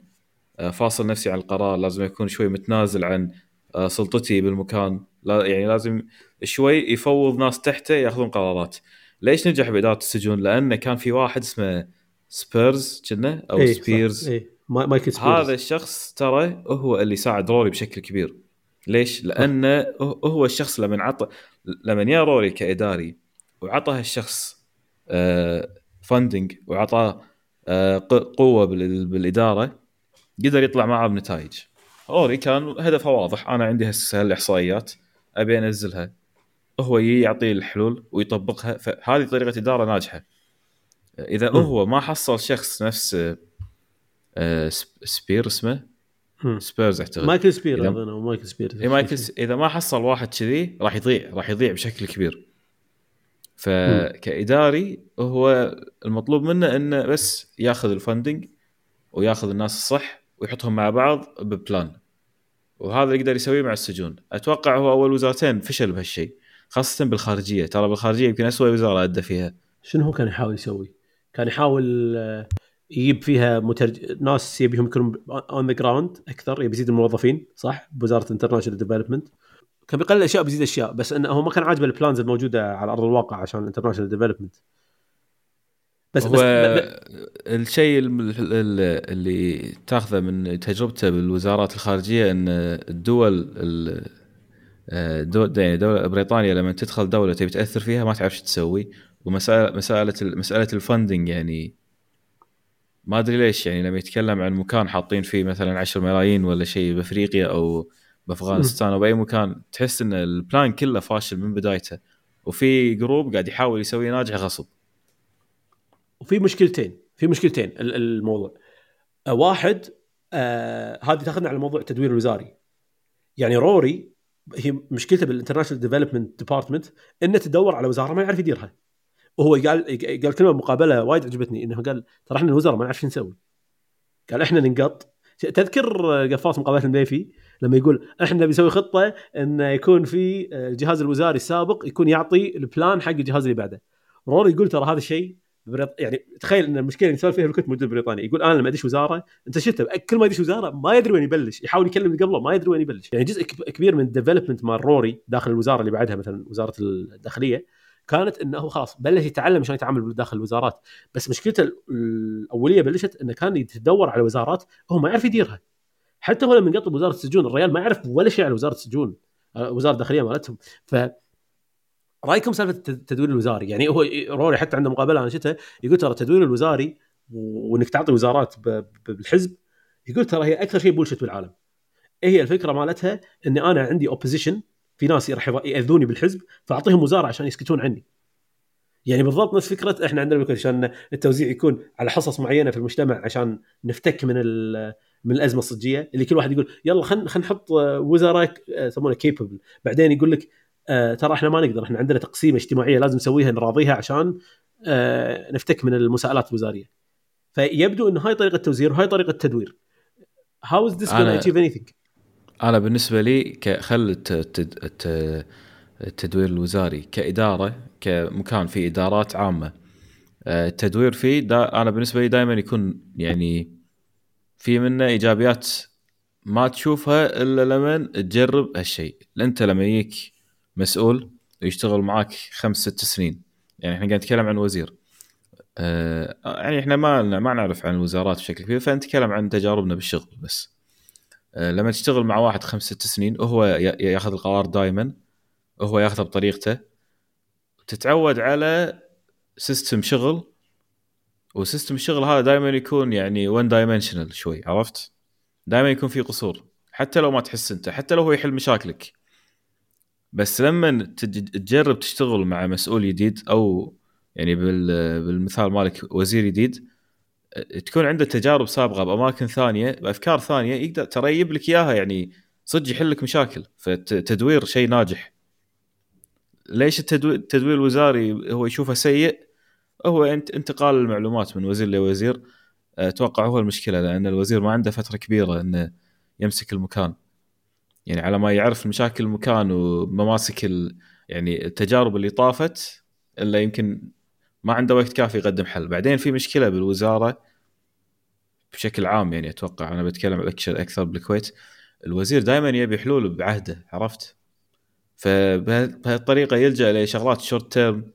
Speaker 2: آه، فاصل نفسي عن القرار لازم أكون شوي متنازل عن آه، سلطتي بالمكان. لا يعني لازم شوي يفوض ناس تحته ياخذون قرارات. ليش نجح بإدارة السجون؟ لأنه كان في واحد اسمه سبيرز كنا أو
Speaker 1: إيه،.
Speaker 2: سبيرز.
Speaker 1: إيه. ما- مايكل سبيرز.
Speaker 2: هذا الشخص ترى هو اللي ساعد روري بشكل كبير. ليش؟ لأنه هو- هو الشخص لما عطى لما يا روري كإداري وعطى هالشخص funding وعطاه آه، قوة بال- بالإدارة قدر يطلع معاه بنتائج. روري كان هدفه واضح. أنا عندي هسه هالإحصائيات أبي أنزلها. هو يعطي الحلول ويطبقها فهذه طريقة إدارة ناجحة. إذا
Speaker 1: مم.
Speaker 2: هو ما حصل شخص نفس آه، سب- سبير اسمه. سبيرز أعتقد.
Speaker 1: مايكل سبير
Speaker 2: إذا-
Speaker 1: أظن أو مايكل سبير
Speaker 2: إيه مايكل س- إذا ما حصل واحد كذي راح يضيع راح يضيع بشكل كبير. فكإداري هو المطلوب منه إنه بس ياخذ ال funding وياخذ الناس الصح ويحطهم مع بعض ب plan. وهذا اللي يقدر يسويه مع السجون. أتوقع هو أول وزارتين فشل بهالشيء خاصة بالخارجية. ترى بالخارجية يمكن اسوء وزارة أدى فيها.
Speaker 1: شنو هو كان يحاول يسوي؟ كان يحاول آه، يجيب فيها مترج... ناس يبيهم يكونون on the ground أكثر يبي يزيد الموظفين صح؟ بوزارة international development كان بيقلل اشياء بيزيد اشياء بس إنه هو ما كان عاجبه ال plans الموجودة على أرض الواقع عشان ال international development بس
Speaker 2: هو
Speaker 1: بس
Speaker 2: الشيء اللي تاخذه من تجربته بالوزارات الخارجية إن الدول ال- دول يعني دولة بريطانيا لما تدخل دولة تبي تأثر فيها ما تعرف شو تسوي. ومسألة مسألة ال- مسألة ال funding يعني ما أدري ليش يعني لما يتكلم عن مكان حاطين فيه مثلا 10 ملايين ولا شيء بأفريقيا أو بأفغانستان أو بأي مكان تحس إن ال plan كله فاشل من بدايته. وفي group قاعد يحاول يسويه ناجح غصب.
Speaker 1: وفي مشكلتين في مشكلتين ال- الموضوع. آه، واحد آه هذه تأخذنا على موضوع التدوير الوزاري. يعني روري هي مشكلته بال international development department إنه تدور على وزارة ما يعرف يديرها. وهو قال قال كلمة مقابلة وايد عجبتني إنه قال ترى إحنا الوزاره ما نعرف شو نسوي. قال إحنا ننقط. تذكر قفاص مقابلة الميفي لما يقول إحنا بنسوي خطة انه يكون في الجهاز الوزاري السابق يكون يعطي ال plan حق الجهاز اللي بعده. روري يقول ترى هذا الشيء بريط... يعني تخيل إن المشكلة اللي نسولف فيها بالكويت موجوده بريطانيا يقول أنا لما أدش وزارة أنت شفت كل ما يدش وزارة ما يدري وين يبلش يحاول يكلم اللي قبله ما يدري وين يبلش. يعني جزء كبير من ال development مال روري داخل الوزارة اللي بعدها مثلا وزارة الداخلية كانت إنه خلاص بلش يتعلم عشان يتعامل داخل الوزارات. بس مشكلته الأولية بلشت إنه كان يتدور على وزارات هو ما يعرف يديرها. حتى هو لما قطب وزارة السجون الريال ما يعرف ولا شيء عن وزارة السجون وزارة الداخلية مالتهم. ف رأيكم سالفة التدوير الوزاري؟ يعني هو روري حتى عنده مقابلة أنا شفتها يقول ترى التدوير الوزاري وإنك تعطي وزارات بالحزب يقول ترى هي أكثر شيء bullshit بالعالم. هي الفكرة مالتها إني أنا عندي opposition في ناس راح يأذوني بالحزب فأعطيهم وزارة عشان يسكتون عني. يعني بالضبط نفس فكرة إحنا عندنا عشان التوزيع يكون على حصص معينة في المجتمع عشان نفتك من من الأزمة الصجية اللي كل واحد يقول يلا خلينا خلينا نحط وزراء يسمونه كيبل بعدين يقول لك آه ترى إحنا ما نقدر إحنا عندنا تقسيمة اجتماعية لازم نسويها نراضيها عشان آه نفتك من المساءلات الوزارية. فيبدو انه هاي طريقة توزير وهاي طريقة تدوير. هاو از ذس
Speaker 2: أنا-
Speaker 1: achieve anything
Speaker 2: أنا بالنسبة لي خل الت- الت- الت- التدوير الوزاري كإدارة كمكان فيه إدارات عامة. آه، التدوير فيه دا أنا بالنسبة لي دائما يكون يعني في منه إيجابيات ما تشوفها إلا لما تجرب هالشيء. انت لما يجيك مسؤول ويشتغل معاك خمس ست سنين يعني إحنا قاعد نتكلم عن وزير. آه، يعني إحنا ما ما نعرف عن الوزارات بشكل كبير فنتكلم عن تجاربنا بالشغل بس. لما تشتغل مع واحد خمس ست سنين وهو ياخذ القرار دائما وهو ياخذه بطريقته تتعود على system شغل و system الشغل هذا دائما يكون يعني one dimensional شوي عرفت؟ دائما يكون في قصور حتى لو ما تحس انت حتى لو هو يحل مشاكلك بس لما تج- تجرب تشتغل مع مسؤول جديد أو يعني بال- بالمثال مالك وزير جديد تكون عنده تجارب سابقة بأماكن ثانية بأفكار ثانية يقدر ترى يجيب لك إياها يعني صدق يحل لك مشاكل فالتدوير شيء ناجح. ليش التدوير, التدوير الوزاري هو يشوفه سيء؟ هو انت انتقال المعلومات من وزير لوزير. أتوقع هو المشكلة لأن الوزير ما عنده فترة كبيرة إنه يمسك المكان. يعني على ما يعرف مشاكل المكان ومماسك. يعني التجارب اللي طافت إلا يمكن ما عنده وقت كافي يقدم حل. بعدين في مشكلة بالوزارة بشكل عام يعني أتوقع أنا بتكلم أكثر أكثر بالكويت الوزير دائما يبي حلول بعهده عرفت؟ فبهالطريقة يلجأ لشغلات short term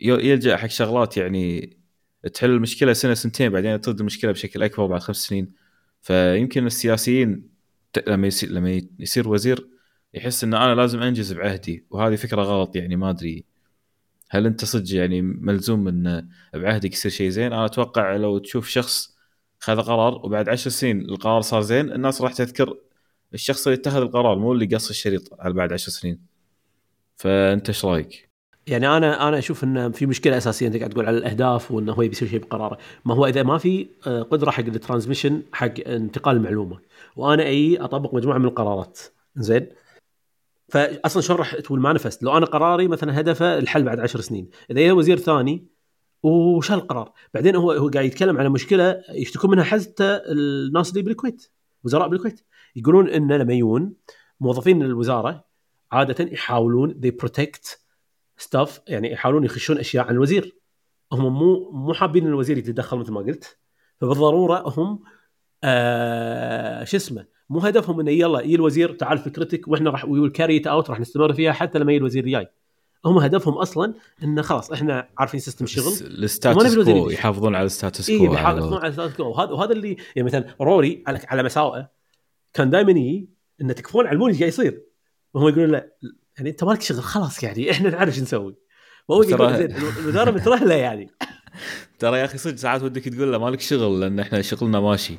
Speaker 2: يلجأ حق شغلات يعني تحل المشكلة سنة سنتين بعدين ترد المشكلة بشكل أكبر بعد خمس سنين. فيمكن السياسيين لما يصير لما يصير وزير يحس إن أنا لازم أنجز بعهدي وهذه فكرة غلط يعني ما أدري هل أنت صدق يعني ملزوم إن بعهدك يصير شيء زين؟ أنا أتوقع لو تشوف شخص خذ قرار وبعد عشر سنين القرار صار زين الناس راح تذكر الشخص اللي اتخذ القرار مو اللي قص الشريط على بعد عشر سنين. فأنت إيش رأيك؟
Speaker 1: يعني أنا أنا أشوف إن في مشكلة أساسية أنت قاعد تقول على الأهداف وإنه هو يبي يصير شيء بقراره، ما هو إذا ما في آه، قدرة حق الترانسميشن حق انتقال المعلومة، وأنا أي أطبق مجموعة من القرارات، زين؟ فاصلا شلون راح تقول manifest؟ لو أنا قراري مثلا هدفه الحل بعد عشر سنين، إذا جاء وزير ثاني وشال القرار، بعدين هو هو قاعد يتكلم على مشكلة يشتكون منها حتى الناس اللي بالكويت، وزراء بالكويت، يقولون ان لما يجون موظفين الوزارة عادة يحاولون they protect staff يعني يحاولون يخشون أشياء عن الوزير. هم مو مو حابين الوزير يتدخل مثل ما قلت. فبالضرورة هم آه شو اسمه مو هدفهم إنه يلا يجي الوزير تعال فكرتك وإحنا راح will carry out راح نستمر فيها حتى لما يجي الوزير الجاي هم هدفهم أصلا إنه خلاص إحنا عارفين system نبي ال
Speaker 2: status
Speaker 1: quo.
Speaker 2: يحافظون على ال
Speaker 1: status
Speaker 2: quo
Speaker 1: بيحافظون على ال status quo وهذا وهذا اللي يعني مثلا روري على على مساوئه كان دائما يجي إنه تكفون علموني إيش قاعد يصير. وهم يقولون لا يعني أنت مالك شغل خلاص يعني إحنا نعرف شو نسوي. وهو يقول زين الوزارة مترهله يعني.
Speaker 2: ترى يا أخي صدق ساعات ودك تقول له مالك شغل لأن إحنا شغلنا ماشي.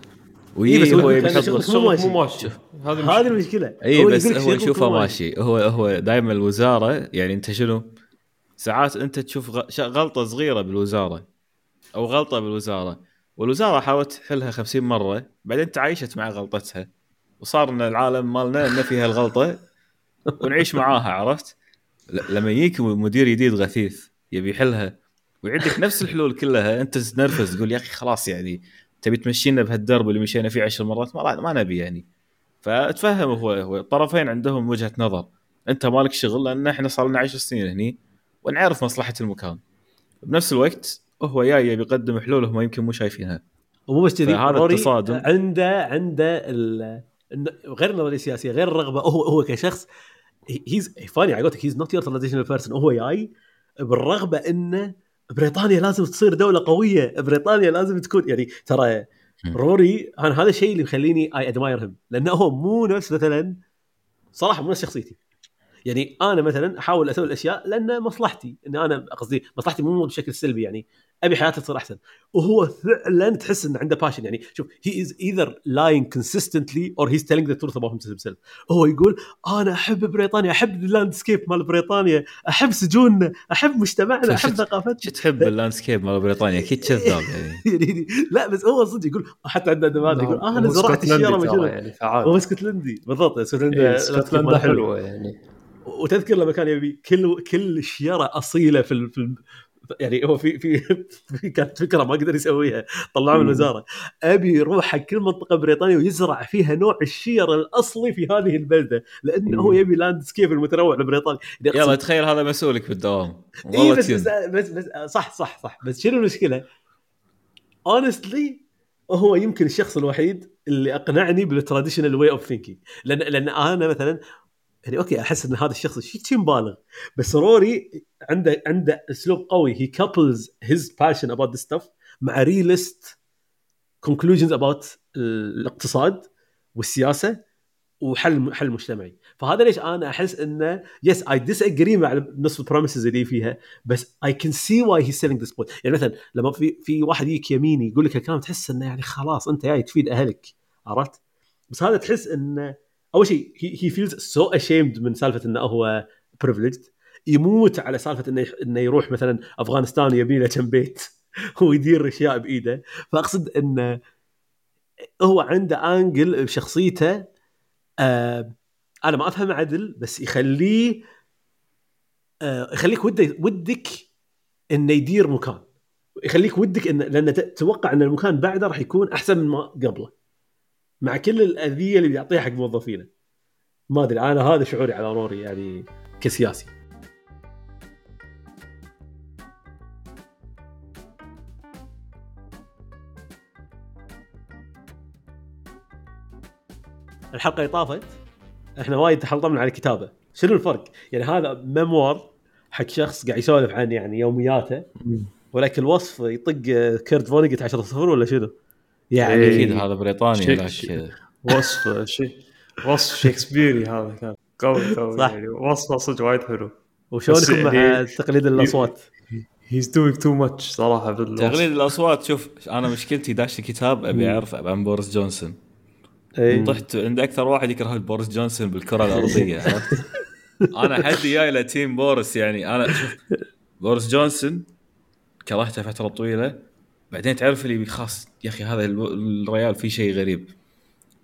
Speaker 1: إيه
Speaker 2: ويجي
Speaker 1: بس
Speaker 2: هو يبي
Speaker 1: مو
Speaker 3: ماشي. هذه
Speaker 1: هذه
Speaker 3: المشكلة.
Speaker 1: المشكلة.
Speaker 2: اي
Speaker 1: هو
Speaker 2: بس هو
Speaker 1: شغلك
Speaker 2: يشوفه
Speaker 1: مو
Speaker 2: ماشي. هو هو دائما الوزارة يعني أنت شنو؟ ساعات أنت تشوف غلطة صغيرة بالوزارة أو غلطة بالوزارة. والوزارة حاولت تحلها 50 مرة بعدين تعايشت مع غلطتها. وصار إن العالم مالنا إن فيها الغلطة ونعيش معاها عرفت؟ لما يجيك مدير جديد غثيث يبي يحلها ويعدك نفس الحلول كلها أنت تتنرفز تقول يا أخي خلاص يعني تبي تمشينا بهالدرب اللي مشينا فيه عشر مرات؟ ما, ما نبي يعني. فتفهم هو هو الطرفين عندهم وجهة نظر. أنت مالك شغل لأن إحنا صار لنا 10 سنين هني ونعرف مصلحة المكان. بنفس الوقت هو جاي يبي يقدم حلول هم يمكن مو شايفينها.
Speaker 1: ومو بس كذي روري
Speaker 2: التصادم.
Speaker 1: عنده عنده غير النظرية السياسية غير الرغبة هو هو كشخص he's funny على قولتك he's not your traditional person هو جاي بالرغبة إنه بريطانيا لازم تصير دولة قوية. بريطانيا لازم تكون يعني ترى. روري أنا هذا الشيء اللي مخليني I admire him لأنه هو مو نفس مثلا صراحة مو نفس شخصيتي. يعني أنا مثلا أحاول أسوي الأشياء لأن مصلحتي إن أنا قصدي مصلحتي مو بشكل سلبي يعني أبي حياتي تصير أحسن. وهو فعلا تحس إنه عنده passion يعني. شوف he is either lying consistently or he's telling the truth about himself. هو يقول أنا أحب بريطانيا أحب ال landscape مال بريطانيا أحب سجوننا أحب مجتمعنا
Speaker 2: أحب
Speaker 1: ثقافتنا.
Speaker 2: شو تحب ال landscape مال بريطانيا؟ أكيد كذاب يعني.
Speaker 1: يعني لا بس هو صدق يقول حتى عنده دماغ يقول آه
Speaker 3: أنا
Speaker 1: زرعت
Speaker 3: اسكتلندي
Speaker 1: الشيره
Speaker 3: يعني
Speaker 1: هو اسكتلندي بالضبط اسكتلندا
Speaker 3: إيه،
Speaker 1: ال
Speaker 3: landscape
Speaker 1: اسكتلندا حلو.
Speaker 3: حلوة يعني.
Speaker 1: وتذكر لما كان يبي كل كل شيره أصيلة في ال- في ال- يعني هو في في, كانت فكرة ما قدر يسويها طلعوه من. الوزارة أبي يروح حق كل منطقة بريطانيه ويزرع فيها نوع الشير الأصلي في هذه البلدة
Speaker 3: لأنه.
Speaker 1: هو يبي landscape المتنوع لبريطانيا يعني
Speaker 2: يلا تخيل هذا مسؤولك بالدوام والله
Speaker 1: بس, بس, بس, بس صح صح صح بس شنو المشكلة؟ honestly هو يمكن الشخص الوحيد اللي أقنعني بال traditional way of thinking لأن لأن أنا مثلا يعني okay أحس إن هذا الشخص شيء مبالغ. بس روري عنده عنده أسلوب قوي. he couples his passion about this stuff مع realist conclusions about الاقتصاد والسياسة وحل حل مجتمعي. فهذا ليش أنا أحس إنه yes I disagree مع نصف ال premises اللي فيها بس I can see why he's selling this point يعني مثلا لما في في واحد يجيك يميني يقول لك الكلام تحس إنه يعني خلاص أنت جاي تفيد أهلك عرفت؟ بس هذا تحس إنه أول شيء he feels so ashamed من سالفة إنه هو privileged يموت على سالفة إنه إنه يروح مثلا أفغانستان يبي له كم بيت ويدير أشياء بإيده. فأقصد انه هو عنده انجل بشخصيته آه أنا ما أفهم عدل بس يخليه آه يخليك ودك ودك إنه يدير مكان. يخليك ودك انه لأن تتوقع إن المكان بعده راح يكون أحسن من ما قبله. مع كل الأذية اللي بيعطيها حق موظفينه. ما أدري أنا هذا شعوري على روري يعني كسياسي. الحلقة اللي طافت إحنا وايد تحلطمنا على الكتابه شنو الفرق؟ يعني هذا memoir حق شخص قاعد يسولف عن يعني يومياته ولكن الوصف يطق كيرت فونيجت 10 صفر ولا شنو؟ يعني
Speaker 3: إيه.
Speaker 2: أكيد هذا بريطانيا
Speaker 3: شيك-. وصف شيء وصف شكسبيري هذا كان قوي قوي
Speaker 1: صح.
Speaker 3: يعني وصفه صدق وايد حلو
Speaker 1: وشلونكم
Speaker 3: بس
Speaker 1: مع
Speaker 3: يعني-
Speaker 1: تقليد الأصوات؟
Speaker 3: he's doing too much صراحة في الوصف.
Speaker 2: تغليد الأصوات شوف أنا مشكلتي داش الكتاب أبي أعرف عن بوريس جونسون
Speaker 1: اي
Speaker 2: طحت عند أكثر واحد يكره بوريس جونسون بالكرة الأرضية عرفت؟ أنا حدي جاي ل team بوريس يعني أنا شوف بوريس جونسون كرهته فترة طويلة بعدين تعرف اللي خاص يا أخي هذا ال- الريال فيه شيء غريب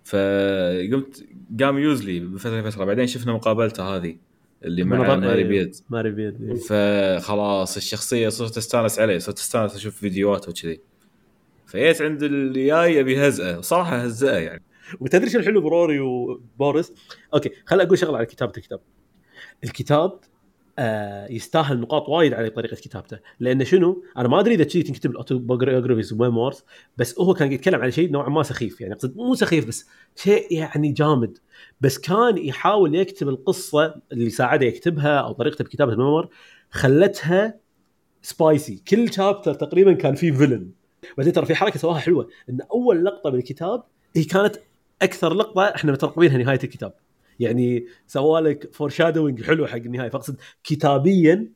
Speaker 2: فقمت قام يوز لي بفترة فترة بعدين شفنا مقابلته هذه اللي مع ماري
Speaker 1: إيه،
Speaker 2: بيرد
Speaker 1: ماري بيرد إيه.
Speaker 2: فخلاص الشخصية صرت أستانس عليه صرت أستانس أشوف فيديوهاته وكذي فجيت عند اللي جاي ابي هزئه صراحة هزئه يعني
Speaker 1: وتدري شو الحلو بروري وبوريس؟ okay خل أقول شغلة على كتابة الكتاب. الكتاب آه يستاهل نقاط وايد على طريقة كتابته، لأن شنو؟ أنا ما أدري إذا شي تنكتب ال autobiographies و memoirs بس هو كان يتكلم على شيء نوعا ما سخيف. يعني اقصد مو سخيف بس شيء يعني جامد. بس كان يحاول يكتب القصة اللي ساعده يكتبها أو طريقته بكتابة ال memoir خلتها spicy كل chapter تقريبا كان فيه villain بعدين ترى في حركة سواها حلوة إن أول لقطة بالكتاب هي كانت أكثر لقطة إحنا مترقبينها نهاية الكتاب. يعني سوى لك foreshadowing حلو حق النهاية. فأقصد كتابيا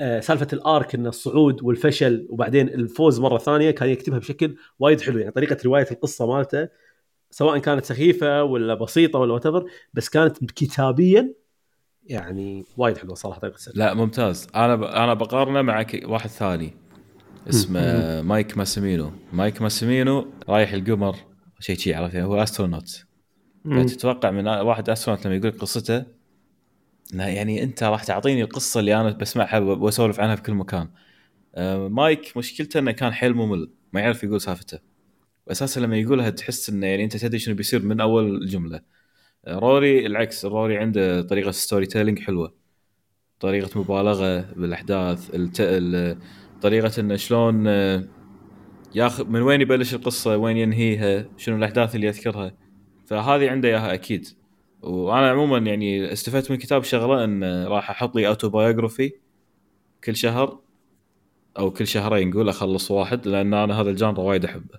Speaker 1: آه، سالفة ال arc ان الصعود والفشل وبعدين الفوز مرة ثانية كان يكتبها بشكل وايد حلو. يعني طريقة رواية القصة مالته سواء كانت سخيفة ولا بسيطة ولا what بس كانت كتابيا يعني وايد حلوة صراحة طريقة السرد.
Speaker 2: لا ممتاز. أنا ب... أنا بقارنه مع ك... واحد ثاني اسمه مايك ماسيمينو. مايك ماسيمينو رايح القمر شيء شيء عرفت يعني هو astronaut.
Speaker 3: مم.
Speaker 2: فتتوقع من واحد astronaut لما يقول قصته؟ انه يعني أنت راح تعطيني القصة اللي أنا بسمعها وأسولف عنها في كل مكان. آه، مايك مشكلته إنه كان حيل ممل ما يعرف يقول سالفته. أساسا لما يقولها تحس إنه يعني أنت تدري شنو بيصير من أول جمله روري العكس روري عنده طريقة storytelling حلوة. طريقة مبالغة بالأحداث الت... ال... طريقة إنه شلون آه، ياخذ من وين يبلش القصة وين ينهيها شنو الأحداث اللي يذكرها. فهذه عنده إياها أكيد. وأنا عموما يعني استفدت من الكتاب شغلة إن راح أحط لي autobiography كل شهر أو كل شهرين نقول أخلص واحد لأن أنا هذا ال genre وايد أحبه.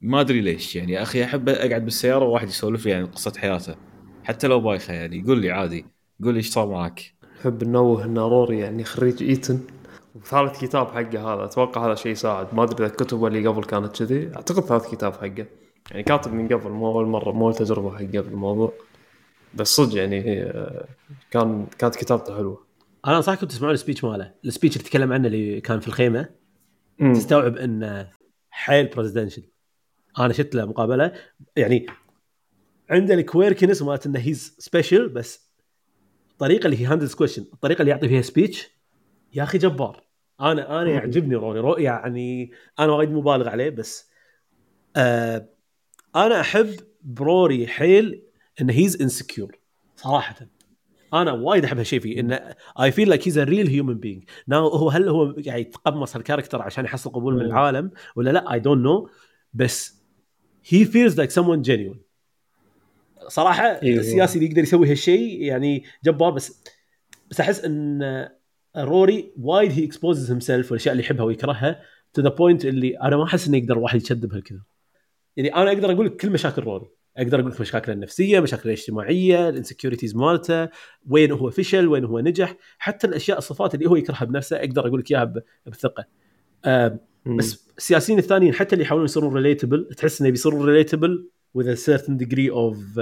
Speaker 2: ما أدري ليش يعني أخي أحب أقعد بالسيارة وواحد يسولف لي عن قصة حياته حتى لو بايخة يعني. قول لي عادي قول لي إيش صار معك.
Speaker 3: نحب ننوه ان روري يعني خريج إيتن. وثالث كتاب حقه هذا أتوقع هذا شيء يساعد. ما أدري إذا الكتب اللي قبل كانت كذي أعتقد ثالث كتاب حقه. يعني كاتب من قبل مو أول مرة مو تجربة حقه بالموضوع بس صدق يعني آه، كان كانت كتابته حلوة.
Speaker 1: أنا انصحكم تسمعون ال speech ماله. ال speech اللي تكلم عنه اللي كان في الخيمة
Speaker 3: مم.
Speaker 1: تستوعب انه حيل presidential أنا شفت له مقابلة. يعني عنده ال quirkiness مالت إنه he's special بس الطريقة اللي he handles question الطريقة اللي يعطي فيها speech يا أخي جبار. أنا أنا يعجبني روري رو يعني أنا وايد مبالغ عليه بس آه أنا أحب بروري حيل انه he's insecure صراحة. أنا وايد أحب هالشيء فيه انه I feel like he's a real human being now هو هل هو قاعد يتقمص ال character عشان يحصل قبول من. العالم ولا لا؟ I don't know بس he feels like someone genuine صراحة
Speaker 3: إيه.
Speaker 1: السياسي اللي يقدر يسوي هالشيء يعني جبار بس بس أحس إن روري وايد he exposes himself والأشياء اللي يحبها ويكرهها to the point اللي أنا ما أحس إنه يقدر واحد يكذب هالكذا يعني أنا أقدر أقول لك كل مشاكل روري أقدر أقول لك مشاكله النفسية مشاكله الاجتماعية ال insecurities مالته وين هو فشل وين هو نجح حتى الأشياء الصفات اللي هو يكرهها بنفسه أقدر أقول لك إياها بثقة
Speaker 3: مم.
Speaker 1: بس السياسيين الثانيين حتى اللي يحاولون يصيرون relatable تحس إنه بيصيرون relatable with a certain degree of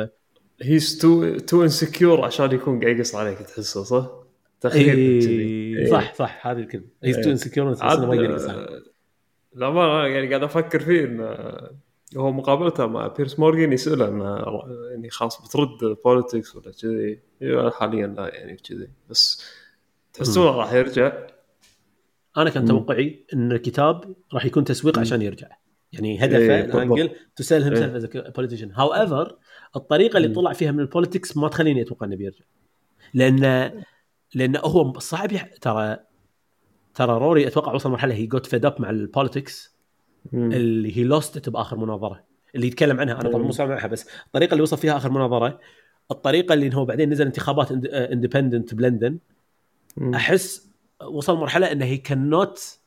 Speaker 3: he's too too insecure عشان يكون قاعد يقص عليك تحسه صح؟ تقريبا كذي.
Speaker 1: إيه صح صح هذه الكلمة he's too
Speaker 3: إيه. insecure
Speaker 1: ما يقدر يقص عليك.
Speaker 3: آه، لا ما يعني قاعد أفكر فيه إنه هو مقابلته مع بيرس مورجان يساله انه يعني خلاص بترد politics ولا كذي إيه، حاليا لا يعني كذي بس تحسونه راح يرجع
Speaker 1: أنا كان. توقعي إن الكتاب راح يكون تسويق. عشان يرجع يعني هدفه
Speaker 3: إيه،
Speaker 1: ال angle to sell
Speaker 3: him
Speaker 1: إيه. self as politician however الطريقة اللي. طلع فيها من ال politics ما تخليني أتوقع إنه بيرجع لأن لأن هو صعب يح... ترى ترى روري أتوقع وصل مرحلة he got fed up مع ال politics
Speaker 3: مم.
Speaker 1: اللي he lost بآخر مناظرة اللي يتكلم عنها أنا طبعا مو سامعها بس الطريقة اللي وصل فيها آخر مناظرة الطريقة اللي هو بعدين نزل انتخابات independent بلندن
Speaker 3: مم.
Speaker 1: أحس وصل مرحلة إنه هي كان نوت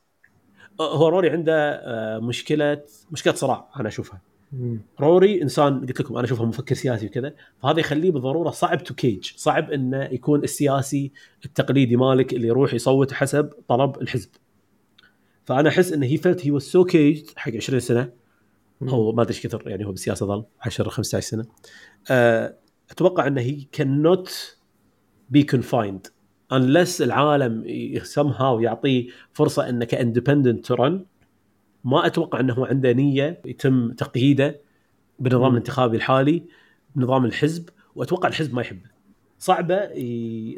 Speaker 1: هو روري عنده آه، مشكلة مشكلة صراع أنا أشوفها
Speaker 3: مم.
Speaker 1: روري إنسان قلت لكم أنا أشوفه مفكر سياسي وكذا فهذا يخليه بالضروره صعب to cage صعب إنه يكون السياسي التقليدي مالك اللي يروح يصوت حسب طلب الحزب فأنا أحس انه he felt he's so caged حق 20 سنة. أو ما أدري إيش كثر يعني هو بالسياسة ظل 10 15 سنة. أه أتوقع إنه هي كان نوت بي كونفايند unless العالم somehow يعطيه فرصة إنه ك independent ترن ما أتوقع إنه هو عنده نية يتم تقييده بالنظام. الانتخابي الحالي بنظام الحزب. وأتوقع الحزب ما يحبه. صعبة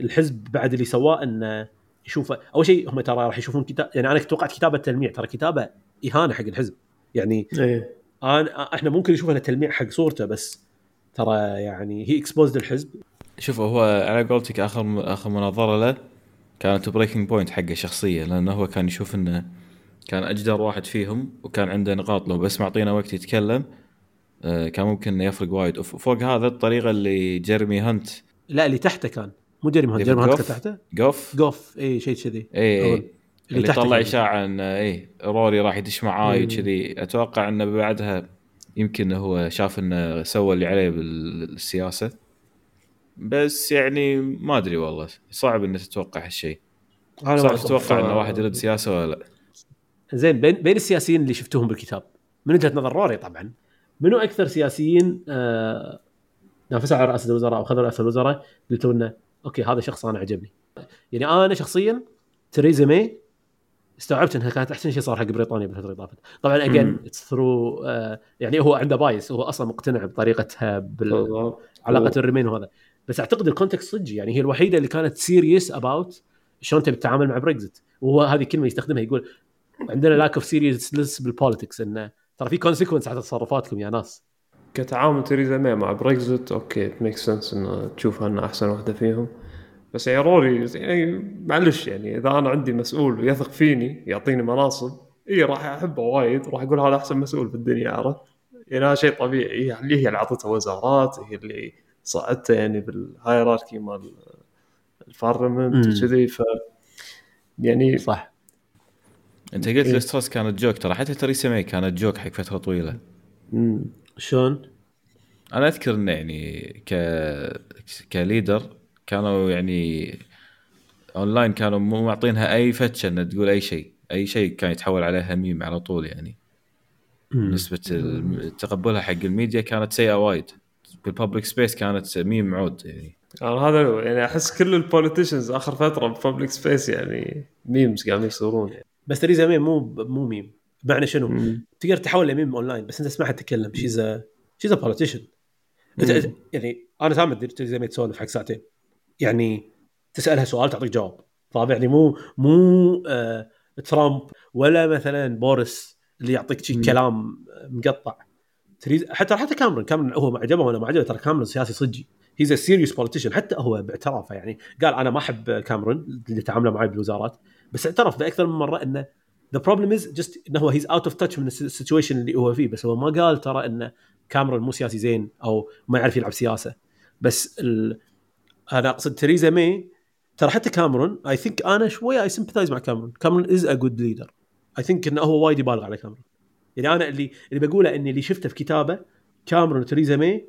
Speaker 1: الحزب بعد اللي سواه إنه يشوفه أول شيء هم ترى راح يشوفون كتاب يعني أنا توقعت كتابة تلميع ترى كتابة إهانة حق الحزب. يعني
Speaker 3: إيه.
Speaker 1: أنا إحنا ممكن نشوف انه تلميع حق صورته بس ترى يعني he exposed الحزب.
Speaker 2: شوف هو على قولتك آخر آخر مناظرة له كانت breaking point حقه شخصيه لأنه هو كان يشوف إنه كان أجدر واحد فيهم وكان عنده نقاط لو بس معطينا وقت يتكلم. آه، كان ممكن إنه يفرق وايد. فوق هذا الطريقة اللي جيرمي هانت
Speaker 1: لا اللي تحته كان. مو جيرمي هانت
Speaker 2: ديفيد
Speaker 1: جيرمي هانت
Speaker 2: Gove؟
Speaker 1: كان تحته؟
Speaker 2: Gove؟
Speaker 1: Gove اي شيء كذي.
Speaker 2: اي. اي اللي,
Speaker 1: تحته
Speaker 2: طلع. إشاعة انه اي روري راح يدش معاي
Speaker 3: مم.
Speaker 2: وكذي. أتوقع إنه بعدها يمكن هو شاف إنه سوى اللي عليه بالسياسة. بس يعني ما أدري والله. صعب انك تتوقع هالشيء. صعب تتوقع
Speaker 3: ف-
Speaker 2: انه واحد يرد سياسة ولا لا؟
Speaker 1: زين بين بين السياسيين اللي شفتوهم بالكتاب. من وجهة نظر روري طبعا. منو أكثر سياسيين آه نافسوا على رئاسه الوزراء أو خذوا رئاسه الوزراء؟ قلتوا انه أوكي هذا شخص أنا عجبني. يعني أنا شخصيا تريزا ماي استوعبت إنها كانت أحسن شيء صار حق بريطانيا بالفترة اللي طافت. طبعا
Speaker 3: again.
Speaker 1: it's through يعني هو عنده bias هو أصلا مقتنع بطريقتها
Speaker 3: بالضبط.
Speaker 1: ال remain وهذا. بس أعتقد ال context صدق يعني هي الوحيدة اللي كانت serious about شلون تبي تتعامل مع بريكزت وهو هذه كلمة يستخدمها يقول عندنا lack of seriousness بال politics انه ترى في consequence على تصرفاتكم يا ناس.
Speaker 3: كتعامل تريزا ماي مع بريكزت أوكي make sense انه تشوفها انها أحسن واحدة فيهم بس يا روري يعني معلش يعني إذا أنا عندي مسؤول ويثق فيني يعطيني مناصب إي راح أحبه وايد راح أقول هذا أحسن مسؤول في الدنيا عرفت؟ يعني هذا شيء طبيعي يعني هي اللي اعطته وزارات هي اللي صعدته يعني بال hierarchy مال ال
Speaker 1: parliament.
Speaker 3: وكذي ف يعني
Speaker 1: صح
Speaker 2: أنت قلت
Speaker 3: إيه.
Speaker 2: الاسترس كانت joke ترى حتى تريسا ماي كانت joke حق فترة طويلة
Speaker 3: مم.
Speaker 1: شلون؟
Speaker 2: أنا أذكر إنه يعني ك ك leader كانوا يعني أونلاين كانوا مو معطينها أي فتشة إنها تقول أي شيء أي شيء كان يتحول عليها ميم على طول يعني
Speaker 1: مم.
Speaker 2: نسبة تقبلها حق الميديا كانت سيئة وايد بال public space كانت ميم معود يعني
Speaker 3: أنا هذا هو. يعني أحس كل ال politicians آخر فترة ب public space يعني memes قاعدين يصيرون يعني
Speaker 1: بس تريزا مي مو مو ميم بمعنى شنو؟
Speaker 3: مم.
Speaker 1: تقدر تحول ل meme online بس أنت اسمعها تتكلم she's she's
Speaker 3: politician.
Speaker 1: يعني أنا سامع تريزا مي تسولف حق ساعتين. يعني تسألها سؤال تعطيك جواب. فاهم يعني مو مو آه ترامب ولا مثلا بوريس اللي يعطيك شي. كلام مقطع. تريز حتى حتى كامرون كامرون هو عجبه ولا ما عجبه ترى كامرون سياسي صجي. he's serious politician حتى هو باعترافه يعني. قال أنا ما أحب كامرون اللي تعامله معي بالوزارات. بس اعترف بأكثر من مرة إنه the problem is just إنه هو he's out of touch من ال situation اللي هو فيه. بس هو ما قال ترى انه كامرون مو سياسي زين أو ما يعرف يلعب سياسة. بس ال... أنا أقصد تريزا مي ترى حتى كامرون I think أنا شوي I sympathize مع كامرون كامرون is a good leader I think إنه هو وايد يبالغ على كامرون يعني أنا اللي اللي بقوله إني اللي شفته في كتابه كامرون وتريزا مي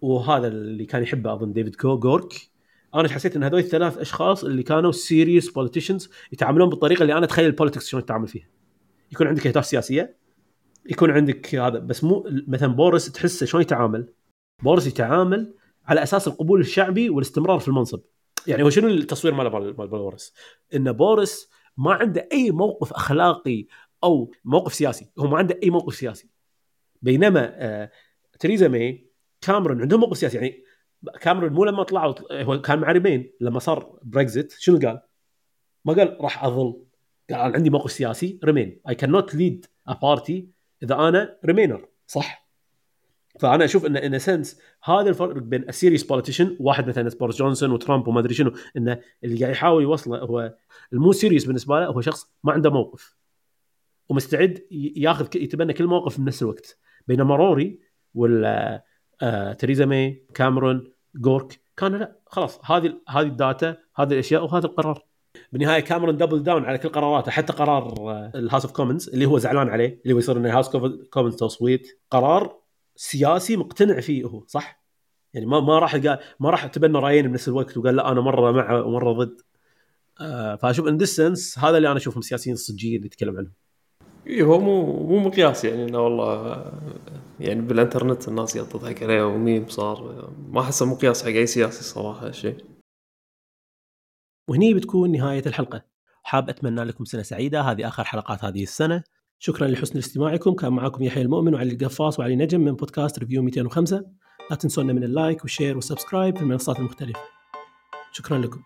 Speaker 1: وهذا اللي كان يحبه أظن ديفيد كو جوك أنا حسيت إن هذول الثلاث أشخاص اللي كانوا serious politicians يتعاملون بالطريقة اللي أنا أتخيل ال politics شلون تتعامل فيها. يكون عندك إهداف سياسية يكون عندك هذا بس مو مثلا بورس تحسه شلون يتعامل؟ بورس يتعامل على أساس القبول الشعبي والاستمرار في المنصب. يعني هو شنو التصوير مال مال بورس إن بورس ما عنده أي موقف أخلاقي أو موقف سياسي. هو ما عنده أي موقف سياسي. بينما آه تريزا ماي كاميرون عندهم موقف سياسي. يعني كاميرون مو لما طلعوا هو كان مع remain لما صار بريكزت شنو قال؟ ما قال راح أظل. قال أنا عندي موقف سياسي ريمين. اي كان نوت ليد ا بارتي إذا أنا ريمينر. صح؟ فأنا أشوف إن in a sense هذا الفرق بين ال serious politician واحد مثلا بورس جونسون وترامب وما أدري شنو انه اللي قاعد يحاول يوصله هو المو serious بالنسبة له هو شخص ما عنده موقف. ومستعد ياخذ يتبنى كل موقف في نفس الوقت. بينما روري ولا آه تريزا ماي كاميرون جورج كانوا لا خلاص هذه هذه ال data هذه الأشياء وهذا القرار. بالنهاية كاميرون double down على كل قراراته حتى قرار ال House of Commons اللي هو زعلان عليه اللي هو يصير إنه House Commons تصويت. قرار سياسي مقتنع فيه هو صح؟ يعني ما ما راح ما راح تبنى رأيين بنفس الوقت وقال لا أنا مرة مع ومرة ضد. آه فأشوف in a sense هذا اللي أنا أشوفهم السياسيين الصجيين اللي يتكلم عنهم.
Speaker 3: اي هو مو مو مقياس يعني إنه والله يعني بالإنترنت الناس قاعدة تضحك عليه وميم صار. ما أحسه مقياس حق أي سياسي صراحة هالشيء.
Speaker 1: وهني بتكون نهاية الحلقة. حاب أتمنى لكم سنة سعيدة. هذه آخر حلقات هذه السنة. شكرا لحسن استماعكم. كان معكم يحيى المؤمن وعلي القفاص وعلي نجم من بودكاست ريفيو 205 لا تنسونا من ال like وال share وال subscribe في المنصات المختلفة. شكرا لكم.